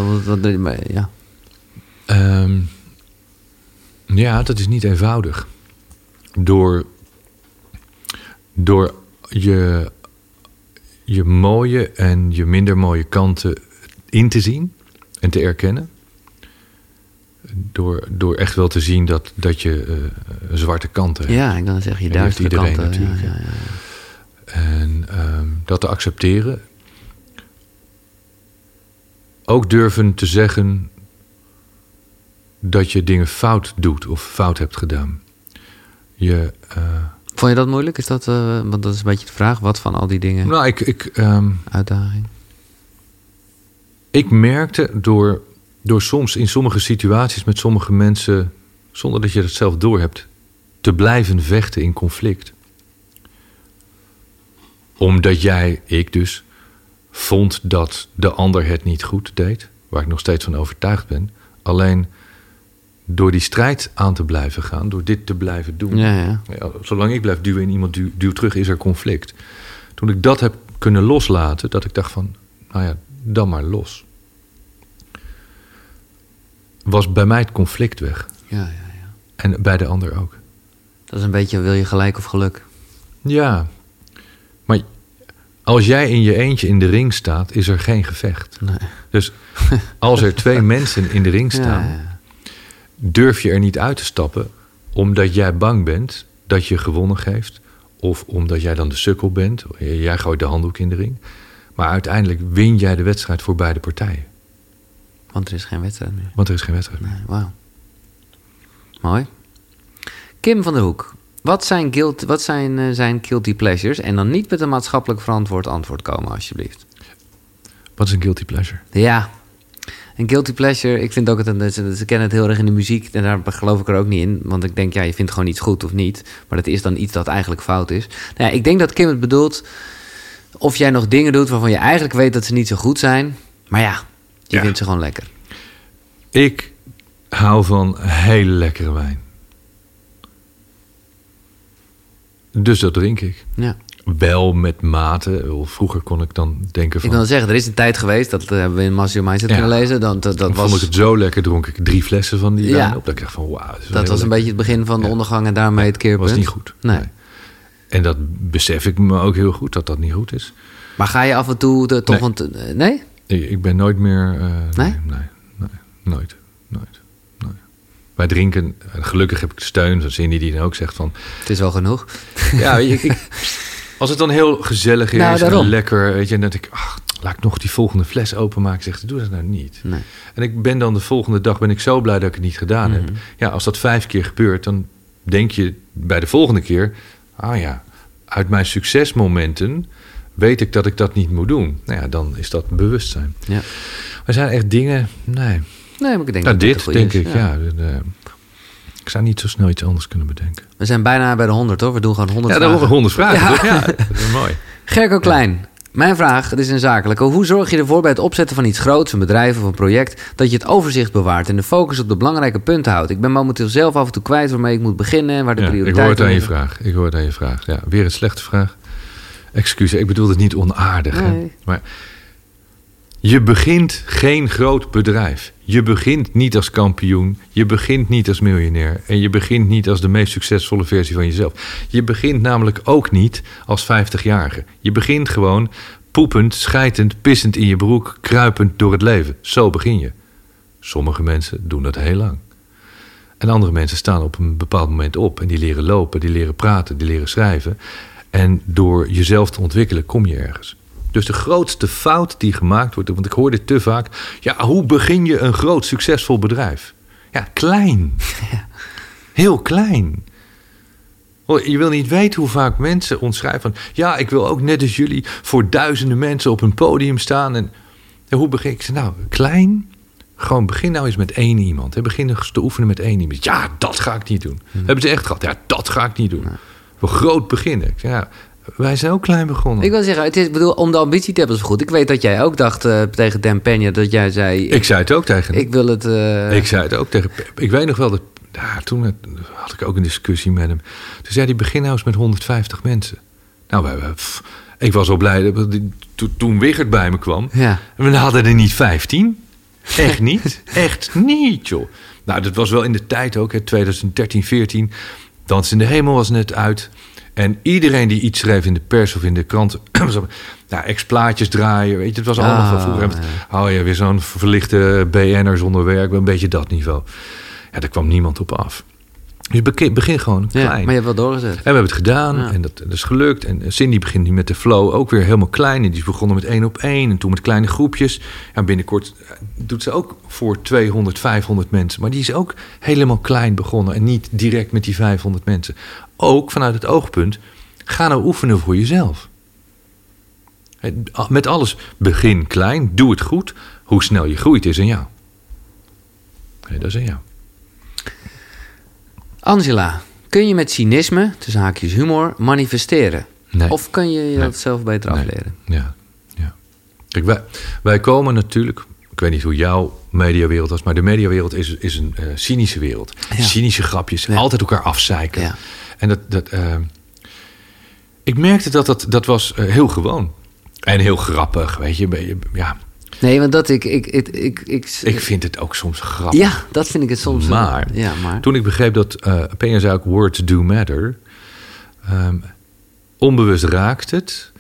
Ja. Ehm, ja, dat is niet eenvoudig. Door, door je, je mooie en je minder mooie kanten in te zien en te erkennen. Door, door echt wel te zien dat, dat je eh, zwarte kanten hebt. ja, ik dan zeg je duistere kanten. Natuurlijk, ja, ja. ja. En ehm, dat te accepteren. Ook durven te zeggen dat je dingen fout doet of fout hebt gedaan. Je, eh, Vond je dat moeilijk? Is dat, eh, want dat is een beetje de vraag. Wat van al die dingen? nou, ik, ik, ehm, Uitdaging. ik merkte door, door soms in sommige situaties met sommige mensen, zonder dat je het zelf doorhebt, te blijven vechten in conflict. Omdat jij, ik dus, vond dat de ander het niet goed deed, waar ik nog steeds van overtuigd ben. Alleen door die strijd aan te blijven gaan, door dit te blijven doen. Ja, ja. Ja, zolang ik blijf duwen en iemand duw, duwt terug, is er conflict. Toen ik dat heb kunnen loslaten, dat ik dacht van, nou ja, dan maar los. Was bij mij het conflict weg. ja, ja, ja. En bij de ander ook. Dat is een beetje wil je gelijk of geluk. Ja, maar als jij in je eentje in de ring staat, is er geen gevecht. Nee. Dus als er twee mensen in de ring staan. Durf je er niet uit te stappen omdat jij bang bent dat je gewonnen geeft. Of omdat jij dan de sukkel bent. Jij gooit de handdoek in de ring. Maar uiteindelijk win jij de wedstrijd voor beide partijen. Want er is geen wedstrijd meer. Want er is geen wedstrijd meer. Nee, wauw. Mooi. Kim van der Hoek. Wat zijn, guilt, wat zijn eh, zijn guilty pleasures? En dan niet met een maatschappelijk verantwoord antwoord komen, alsjeblieft. Wat is een guilty pleasure? Ja, een guilty pleasure. Ik vind ook het een, ze, ze kennen het heel erg in de muziek. En daar geloof ik er ook niet in. Want ik denk, ja, je vindt gewoon iets goed of niet. Maar dat is dan iets dat eigenlijk fout is. Nou ja, ik denk dat Kim het bedoelt. Of jij nog dingen doet waarvan je eigenlijk weet dat ze niet zo goed zijn. Maar ja, je Ja. vindt ze gewoon lekker. Ik hou van hele lekkere wijn. Dus dat drink ik. Ja. Wel met mate. Vroeger kon ik dan denken Ik van... wil zeggen, er is een tijd geweest, dat eh, hebben we in Master Mindset Ja. kunnen lezen. Dat, dat, dat dan was, vond ik het zo lekker, dronk ik drie flessen van die Ja. op. Dat ik dacht van wauw. dat was een beetje het begin van de Ja. ondergang en daarmee het keerpunt. was niet goed. Nee. En dat besef ik me ook heel goed, dat dat niet goed is. Maar ga je af en toe de, toch... Nee. Want, nee? Ik, ik ben nooit meer... eh, Nee? nee? Nee, nooit, nooit, nooit. Wij drinken, en gelukkig heb ik steun van Cindy die dan ook zegt van... Het is wel genoeg. Ja, ik, ik- als het dan heel gezellig is Nou, en lekker, weet je, en dat ik, ach, laat ik nog die volgende fles openmaken. Zegt, doe dat nou niet. Nee. En ik ben dan de volgende dag ben ik zo blij dat ik het niet gedaan Mhm. heb. Ja, als dat vijf keer gebeurt, dan denk je bij de volgende keer, ah ja, uit mijn succesmomenten weet ik dat ik dat niet moet doen. Nou ja, dan is dat bewustzijn. Ja. Er zijn echt dingen, nee. Nee, maar ik denk Nou, dat dit denk is. ik, ja. eh, ik zou niet zo snel iets anders kunnen bedenken. We zijn bijna bij de 100 hoor. We doen gewoon 100 Ja, dan vragen. honderd vragen. Ja. Ja, dat is mooi. Gerco Klein. Mijn vraag, het is een zakelijke. Hoe zorg je ervoor bij het opzetten van iets groots, een bedrijf of een project, dat je het overzicht bewaart en de focus op de belangrijke punten houdt? Ik ben momenteel zelf af en toe kwijt waarmee ik moet beginnen en waar de Ja, ik prioriteiten hoor het aan je vraag. Ik hoor het aan je vraag. Ja, weer een slechte vraag. Excuses, ik bedoel het niet onaardig. Hè? Maar je begint geen groot bedrijf. Je begint niet als kampioen. Je begint niet als miljonair. En je begint niet als de meest succesvolle versie van jezelf. Je begint namelijk ook niet als 50-jarige. Je begint gewoon poepend, schijtend, pissend in je broek, kruipend door het leven. Zo begin je. Sommige mensen doen dat heel lang. En andere mensen staan op een bepaald moment op en die leren lopen, die leren praten, die leren schrijven. En door jezelf te ontwikkelen kom je ergens. Dus de grootste fout die gemaakt wordt, want ik hoor dit te vaak. Ja, hoe begin je een groot, succesvol bedrijf? Ja, klein. Heel klein. Oh, Je wil niet weten hoe vaak mensen ons schrijven van... ja, ik wil ook net als jullie voor duizenden mensen op een podium staan. En, en hoe begin ik? Nou, klein. Gewoon begin nou eens met één iemand. Hè. Begin eens te oefenen met één iemand. Ja, dat ga ik niet doen. Hebben ze echt gehad? Ja, dat ga ik niet doen. We groot beginnen. Ik zeg, ja, wij zijn ook klein begonnen. Ik wil zeggen, het is, bedoel, om de ambitie te hebben is goed. Ik weet dat jij ook dacht eh, tegen Dan dat jij zei... Ik zei het ook tegen hem. Ik wil het... eh, Ik zei het ook tegen. Ik weet nog wel dat. Ja, toen had ik ook een discussie met hem. Toen zei hij: begin nou eens met 150 mensen. Nou, pff, ik was al blij dat die- to- toen Wigert bij me kwam. Ja. We hadden er niet 15. Echt niet. Echt niet, joh. Nou, dat was wel in de tijd ook, hè, 2013, 14. Dans in de Hemel was net uit. En iedereen die iets schreef in de pers of in de krant... op- nou, ex-plaatjes draaien, weet je. Het was allemaal Ah, van vroeger. Oh ja, weer zo'n verlichte BN'er zonder werk. Een beetje dat niveau. Ja, daar kwam niemand op af. Dus begin, gewoon klein. ja, maar je hebt wel doorgezet. En we hebben het gedaan Ja. en dat, dat is gelukt. En Cindy begint nu met de flow ook weer helemaal klein. En die is begonnen met één op één en toen met kleine groepjes. En binnenkort eh, doet ze ook voor 200, 500 mensen. Maar die is ook helemaal klein begonnen en niet direct met die 500 mensen. Ook vanuit het oogpunt, ga nou oefenen voor jezelf. Met alles, begin klein, doe het goed. Hoe snel je groeit is aan jou. Nee, dat is aan jou. Angela, kun je met cynisme, tussen haakjes humor, manifesteren? Nee. Of kun je je Nee. zelf beter afleren? Ja, ja. Kijk, wij, wij komen natuurlijk... Ik weet niet hoe jouw mediawereld was... maar de mediawereld is, is een eh, cynische wereld. Ja. Cynische grapjes. Ja. Altijd elkaar afzeiken. Ja. En dat... dat eh, ik merkte dat dat, dat was eh, heel gewoon. En heel grappig, weet je. Ja, Nee, want dat ik... Ik, ik, ik, ik, ik vind het ook soms grappig. ja, dat vind ik het soms... eh, Maar, ja, maar... toen ik begreep dat uh, Peña zei ook words do matter. ehm, onbewust raakt het.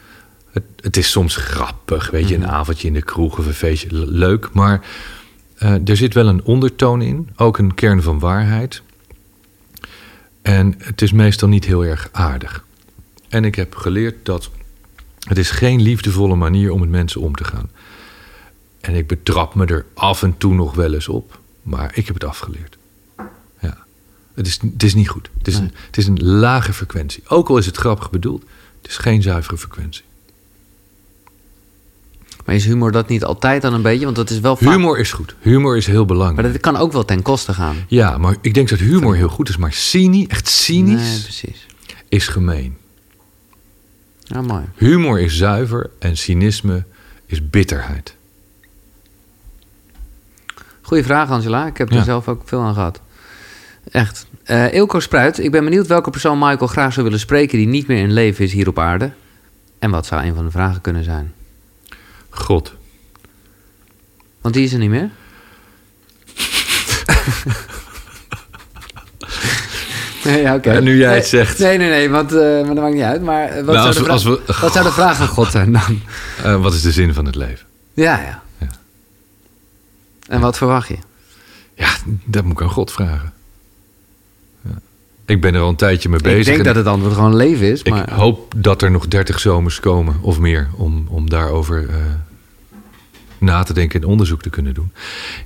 het. Het is soms grappig, weet je, een avondje in de kroeg of een feestje, le- leuk. Maar eh, er zit wel een ondertoon in, ook een kern van waarheid. En het is meestal niet heel erg aardig. En ik heb geleerd dat het is geen liefdevolle manier om met mensen om te gaan. En ik betrap me er af en toe nog wel eens op. Maar ik heb het afgeleerd. Ja. Het is, het is niet goed. Het is, een, het is een lage frequentie. Ook al is het grappig bedoeld. Het is geen zuivere frequentie. Maar is humor dat niet altijd dan een beetje? Want dat is wel vaak... Humor is goed. Humor is heel belangrijk. Maar dat kan ook wel ten koste gaan. Ja, maar ik denk dat humor heel goed is. Maar cynisch, echt cynisch, Nee, precies. is gemeen. Ja, mooi. Humor is zuiver en cynisme is bitterheid. Goeie vraag, Angela. Ik heb Ja. er zelf ook veel aan gehad. Echt. Eh Ilko Spruit, ik ben benieuwd welke persoon Michael graag zou willen spreken... die niet meer in leven is hier op aarde. En wat zou een van de vragen kunnen zijn? God. Want die is er niet meer. nee, ja. En nu jij Nee, het zegt. Nee, nee, nee, want, eh, maar dat maakt niet uit. Maar eh, wat, Nou, zou, als de we- vra- als we- wat zou de vraag aan God zijn dan? Eh, wat is de zin van het leven? Ja, ja. Ja. En wat verwacht je? Ja, dat moet ik aan God vragen. Ja. Ik ben er al een tijdje mee bezig. ik denk en dat het antwoord gewoon leven is. Ik Maar, hoop dat er nog 30 zomers komen of meer om, om daarover eh, na te denken en onderzoek te kunnen doen.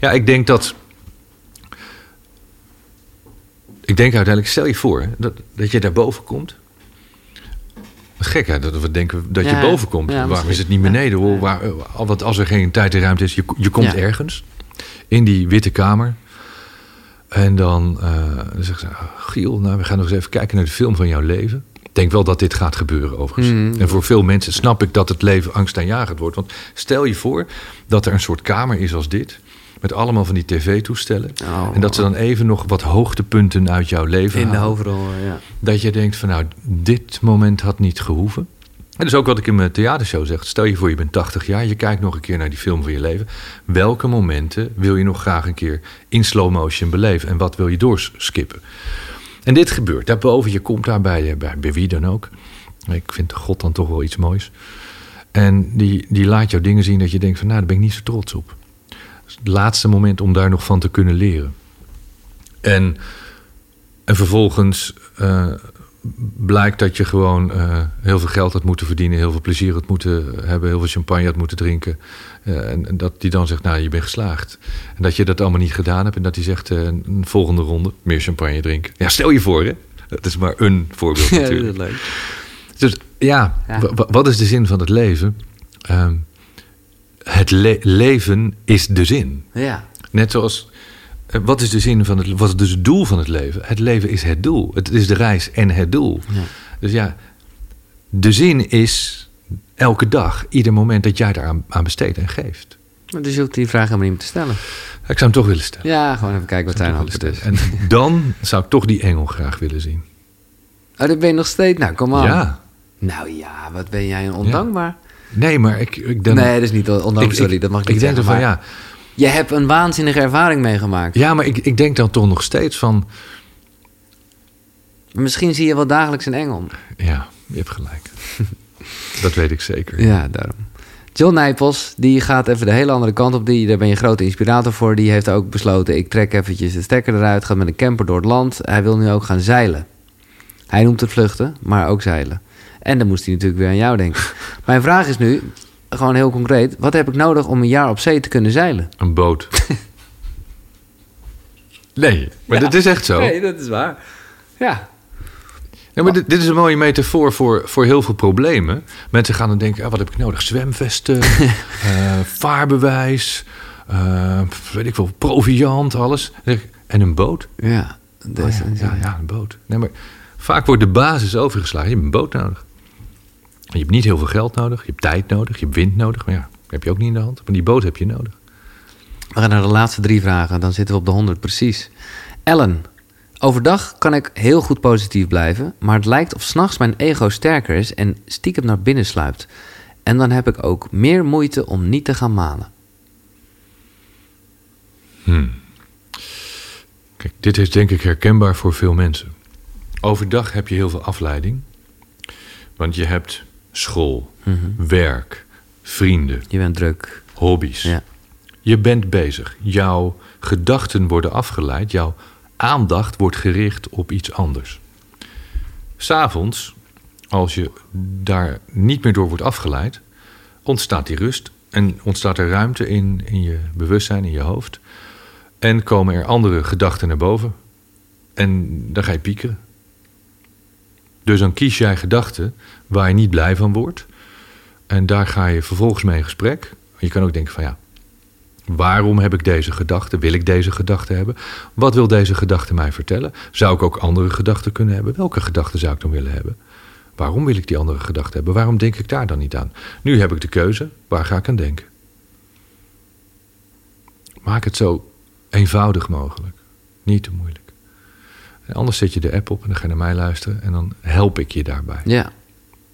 Ja, ik denk dat. Ik denk uiteindelijk, stel je voor dat, dat je daarboven komt. Gek hè, dat we denken dat je ja. boven komt. Ja, Waarom is het niet beneden? hoor? Waar, want als er geen tijd en ruimte is, je, je komt ergens in die witte kamer. En dan, eh dan zeggen ze, "Ah, Giel, nou, we gaan nog eens even kijken naar de film van jouw leven. Ik denk wel dat dit gaat gebeuren overigens. Mhm. En voor veel mensen snap ik dat het leven angstaanjagend wordt. Want stel je voor dat er een soort kamer is als dit. Met allemaal van die tv-toestellen. Oh. En dat ze dan even nog wat hoogtepunten uit jouw leven in de hoofdrol, ja. Dat je denkt van nou, dit moment had niet gehoeven. En dat is ook wat ik in mijn theatershow zeg. Stel je voor, je bent 80 jaar, je kijkt nog een keer naar die film van je leven. Welke momenten wil je nog graag een keer in slow motion beleven? En wat wil je doorskippen? En dit gebeurt. Daarboven, je komt daar bij, bij, bij wie dan ook. Ik vind God dan toch wel iets moois. En die, die laat jou dingen zien dat je denkt van nou, daar ben ik niet zo trots op. Het laatste moment om daar nog van te kunnen leren. En, en vervolgens eh, blijkt dat je gewoon eh, heel veel geld had moeten verdienen, heel veel plezier had moeten hebben, heel veel champagne had moeten drinken. Eh, en, en, dat die dan zegt, nou, je bent geslaagd. En dat je dat allemaal niet gedaan hebt. En dat hij zegt, uh, een volgende ronde, meer champagne drinken. Ja, stel je voor, hè. Dat is maar een voorbeeld natuurlijk. Ja, leuk. Dus ja, ja. wat is de zin van het leven? Uh, het le leven is de zin. Ja. Net zoals wat is de zin van het Wat is dus het doel van het leven? Het leven is het doel. Het is de reis en het doel. Ja. Dus ja, de zin is elke dag, ieder moment dat jij daar aan besteedt en geeft. Dus je hoeft die vraag helemaal niet te stellen. Ik zou hem toch willen stellen. Ja, gewoon even kijken wat zijn antwoord is. En dan zou ik toch die engel graag willen zien. Oh, dat ben je nog steeds? Nou, kom maar. Ja. Nou ja, wat ben jij ondankbaar. Nee, maar ik, ik denk... Nee, dat is niet ondankbaar, sorry, dat mag ik, ik niet Ik denk van, ja... Je hebt een waanzinnige ervaring meegemaakt. Ja, maar ik, ik denk dan toch nog steeds van... Misschien zie je wel dagelijks een engel. Ja, je hebt gelijk. dat weet ik zeker. Ja, daarom. John Nijpels, die gaat even de hele andere kant op. Die, daar ben je grote inspirator voor. Die heeft ook besloten, ik trek eventjes de stekker eruit. Gaat met een camper door het land. Hij wil nu ook gaan zeilen. Hij noemt het vluchten, maar ook zeilen. En dan moest hij natuurlijk weer aan jou denken. Mijn vraag is nu, gewoon heel concreet. Wat heb ik nodig om een jaar op zee te kunnen zeilen? Een boot. nee, maar ja. dat is echt zo. Nee, dat is waar. Ja. Ja, maar dit, dit, is een mooie metafoor voor, voor heel veel problemen. Mensen gaan dan denken, ah, wat heb ik nodig? Zwemvesten, uh, vaarbewijs, uh, weet ik veel, proviant, alles. En een boot? Ja, oh, ja, ja, ja, een boot. Nee, maar vaak wordt de basis overgeslagen. Je hebt een boot nodig. Je hebt niet heel veel geld nodig, je hebt tijd nodig, je hebt wind nodig. Maar ja, heb je ook niet in de hand. Maar die boot heb je nodig. We gaan naar de laatste drie vragen, dan zitten we op de 100 precies. Ellen, overdag kan ik heel goed positief blijven, maar het lijkt of s'nachts mijn ego sterker is en stiekem naar binnen sluipt. En dan heb ik ook meer moeite om niet te gaan malen. Hmm. Kijk, dit is denk ik herkenbaar voor veel mensen. Overdag heb je heel veel afleiding. Want je hebt school, Mhm. werk, vrienden, Je bent druk. hobby's. Ja. Je bent bezig. Jouw gedachten worden afgeleid. Jouw aandacht wordt gericht op iets anders. S'avonds, als je daar niet meer door wordt afgeleid, ontstaat die rust en ontstaat er ruimte in, in je bewustzijn, in je hoofd. En komen er andere gedachten naar boven. En dan ga je piekeren. Dus dan kies jij gedachten waar je niet blij van wordt. En daar ga je vervolgens mee in gesprek. Je kan ook denken van ja, waarom heb ik deze gedachte? Wil ik deze gedachte hebben? Wat wil deze gedachte mij vertellen? Zou ik ook andere gedachten kunnen hebben? Welke gedachten zou ik dan willen hebben? Waarom wil ik die andere gedachte hebben? Waarom denk ik daar dan niet aan? Nu heb ik de keuze, waar ga ik aan denken? Maak het zo eenvoudig mogelijk. Niet te moeilijk. En anders zet je de app op en dan ga je naar mij luisteren en dan help ik je daarbij. Ja.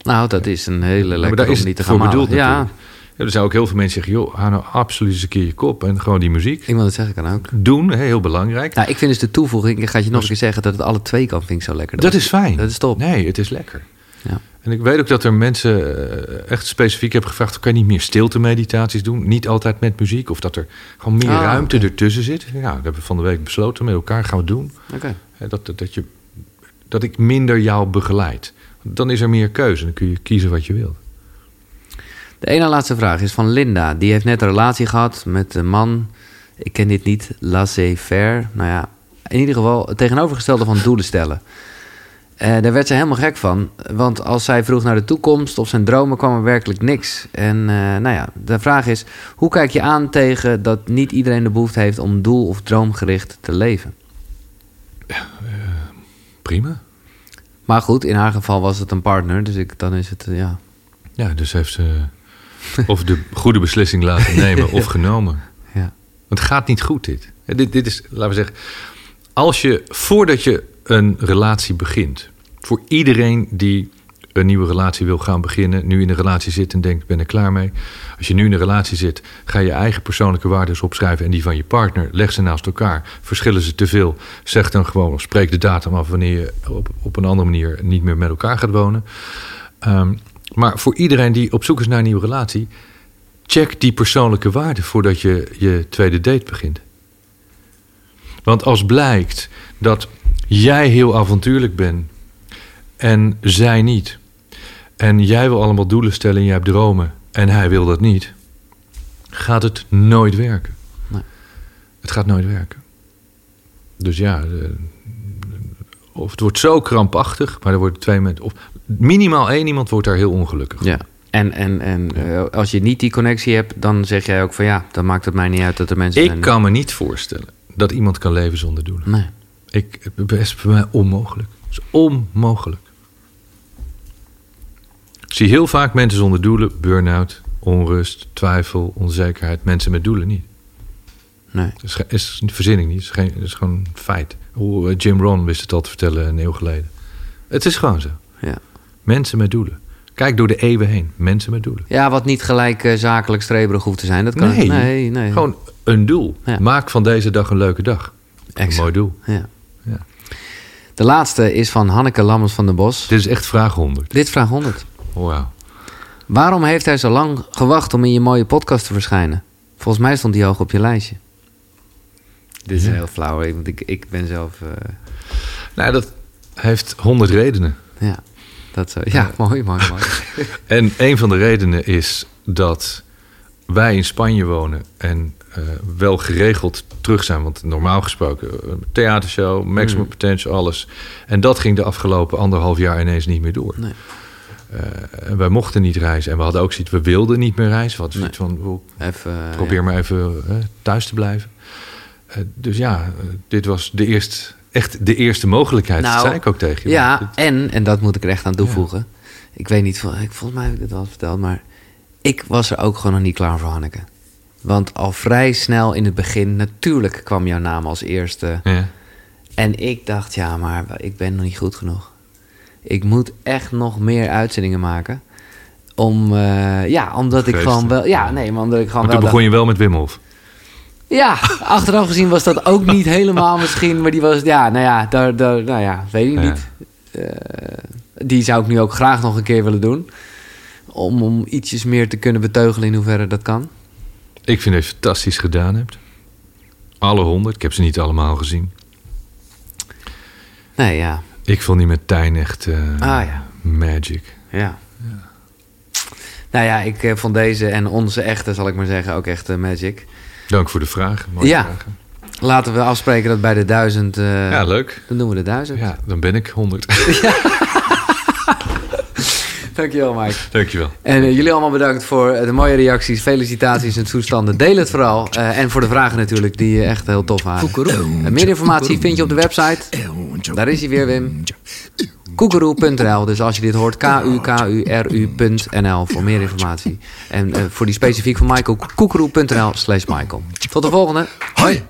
Nou, dat is een hele maar lekker daar om is niet te gaan bedoeld Ja, dan zou ook heel veel mensen zeggen, joh, hou nou absoluut eens een keer je kop en gewoon die muziek ik wil het zeggen, kan ook. doen, heel belangrijk. Nou, ik vind dus de toevoeging, ik ga het je nog een keer zeggen, dat het alle twee kan, vind ik zo lekker. dat is fijn. Dat is top. Nee, het is lekker. Ja. En ik weet ook dat er mensen eh, echt specifiek hebben gevraagd... kan je niet meer stilte meditaties doen? Niet altijd met muziek. Of dat er gewoon meer Ah, ruimte ertussen zit. Ja, dat hebben we van de week besloten met elkaar. Gaan we doen. Oké. Hè, Dat, dat, dat, je, dat ik minder jou begeleid. Dan is er meer keuze. Dan kun je kiezen wat je wilt. De ene laatste vraag is van Linda. Die heeft net een relatie gehad met een man. Ik ken dit niet. Laissez-faire. Nou ja, in ieder geval het tegenovergestelde van doelen stellen. Eh, daar werd ze helemaal gek van. Want als zij vroeg naar de toekomst of zijn dromen, kwam er werkelijk niks. En eh, nou ja, de vraag is: hoe kijk je aan tegen dat niet iedereen de behoefte heeft om doel- of droomgericht te leven? Prima. Maar goed, in haar geval was het een partner, dus ik, dan is het eh, ja. Ja, dus heeft ze of de goede beslissing laten nemen of genomen. ja. Want het gaat niet goed, dit. Hè, Dit, dit is, laten we zeggen... Als je, voordat je een relatie begint... voor iedereen die een nieuwe relatie wil gaan beginnen... nu in een relatie zit en denkt, ik ben er klaar mee. Als je nu in een relatie zit, ga je eigen persoonlijke waarden opschrijven... en die van je partner, leg ze naast elkaar. Verschillen ze te veel, zeg dan gewoon... spreek de datum af wanneer je op, op een andere manier... niet meer met elkaar gaat wonen. Ehm, maar voor iedereen die op zoek is naar een nieuwe relatie... check die persoonlijke waarden voordat je je tweede date begint. Want als blijkt dat jij heel avontuurlijk bent en zij niet. En jij wil allemaal doelen stellen en jij hebt dromen en hij wil dat niet. Gaat het nooit werken. Nee. Het gaat nooit werken. Dus ja, eh, of het wordt zo krampachtig, maar er worden twee mensen. Of minimaal één iemand wordt daar heel ongelukkig. Ja. En, en, en eh, als je niet die connectie hebt, dan zeg jij ook van ja, dan maakt het mij niet uit dat er mensen Ik zijn. kan me niet voorstellen dat iemand kan leven zonder doelen. Nee. Ik, het is voor mij onmogelijk. Het is onmogelijk. Ik zie heel vaak mensen zonder doelen, burn-out, onrust, twijfel, onzekerheid. Mensen met doelen niet. Nee. Dat is, is verzin ik niet. Het is, is gewoon een feit. Hoe eh, Jim Rohn wist het al te vertellen een eeuw geleden. Het is gewoon zo. Ja. Mensen met doelen. Kijk door de eeuwen heen. Mensen met doelen. ja, wat niet gelijk eh, zakelijk streberig hoeft te zijn. Dat kan. Nee. nee, nee. Gewoon een doel. Ja. Maak van deze dag een leuke dag. Een Exact. mooi doel. Ja. Ja. De laatste is van Hanneke Lammers van den Bos. Dit is echt vraag 100. Dit vraag 100. Wauw. Waarom heeft hij zo lang gewacht om in je mooie podcast te verschijnen? Volgens mij stond hij hoog op je lijstje. Dit is Ja. heel flauw, want ik, ik ben zelf... eh, Nou, dat heeft 100 redenen. ja, dat zo. Ja, mooi, mooi, mooi. En een van de redenen is dat wij in Spanje wonen en eh, wel geregeld terug zijn. Want normaal gesproken, eh, theatershow, maximum Mm. potential, alles. En dat ging de afgelopen anderhalf jaar ineens niet meer door. Nee. Eh, en wij mochten niet reizen. En we hadden ook zoiets, we wilden niet meer reizen. Hadden zoiets van, "Wel, Even, eh, probeer ja. maar even eh, thuis te blijven. Eh, dus ja, eh, dit was de eerst, echt de eerste mogelijkheid. Nou, dat zei ik ook tegen je. Ja, Dit- en, en dat moet ik er echt aan toevoegen. Ik weet niet, ik, volgens mij heb ik dit al verteld, maar ik was er ook gewoon nog niet klaar voor, Hanneke. Want al vrij snel in het begin, natuurlijk kwam jouw naam als eerste. ja. En ik dacht, ja, maar ik ben nog niet goed genoeg. Ik moet echt nog meer uitzendingen maken. Om, eh, ja, omdat ik gewoon wel... Ja, nee, maar omdat ik gewoon Maar toen wel... begon je wel met Wim Hof. Ja, achteraf gezien was dat ook niet helemaal misschien. Maar die was, ja, nou ja, daar, daar, nou ja weet ik Ja. niet. Eh, die zou ik nu ook graag nog een keer willen doen. Om, om ietsjes meer te kunnen beteugelen in hoeverre dat kan. Ik vind dat je het fantastisch gedaan hebt. Alle honderd. Ik heb ze niet allemaal gezien. Nee, ja. Ik vond die met Tijn echt eh, Ah, ja. magic. Ja. Nou ja, ik eh, vond deze en onze echte, zal ik maar zeggen, ook echt eh, magic. Dank voor de vraag. Mooie Ja. vragen. Laten we afspreken dat bij de duizend... Ja, leuk. Dan doen we de duizend. Ja, dan ben ik honderd. Dankjewel, Mike. Dankjewel. En eh, jullie allemaal bedankt voor eh, de mooie reacties, felicitaties en toestanden. Deel het vooral. Eh, en voor de vragen natuurlijk, die echt heel tof waren. En meer informatie vind je op de website. Daar is hij weer, Wim. Koekeroe.nl. Dus als je dit hoort, k-u-k-u-r-u.nl voor meer informatie. En eh, voor die specifiek van Michael, koekeroe.nl slash Michael. Tot de volgende. Hoi!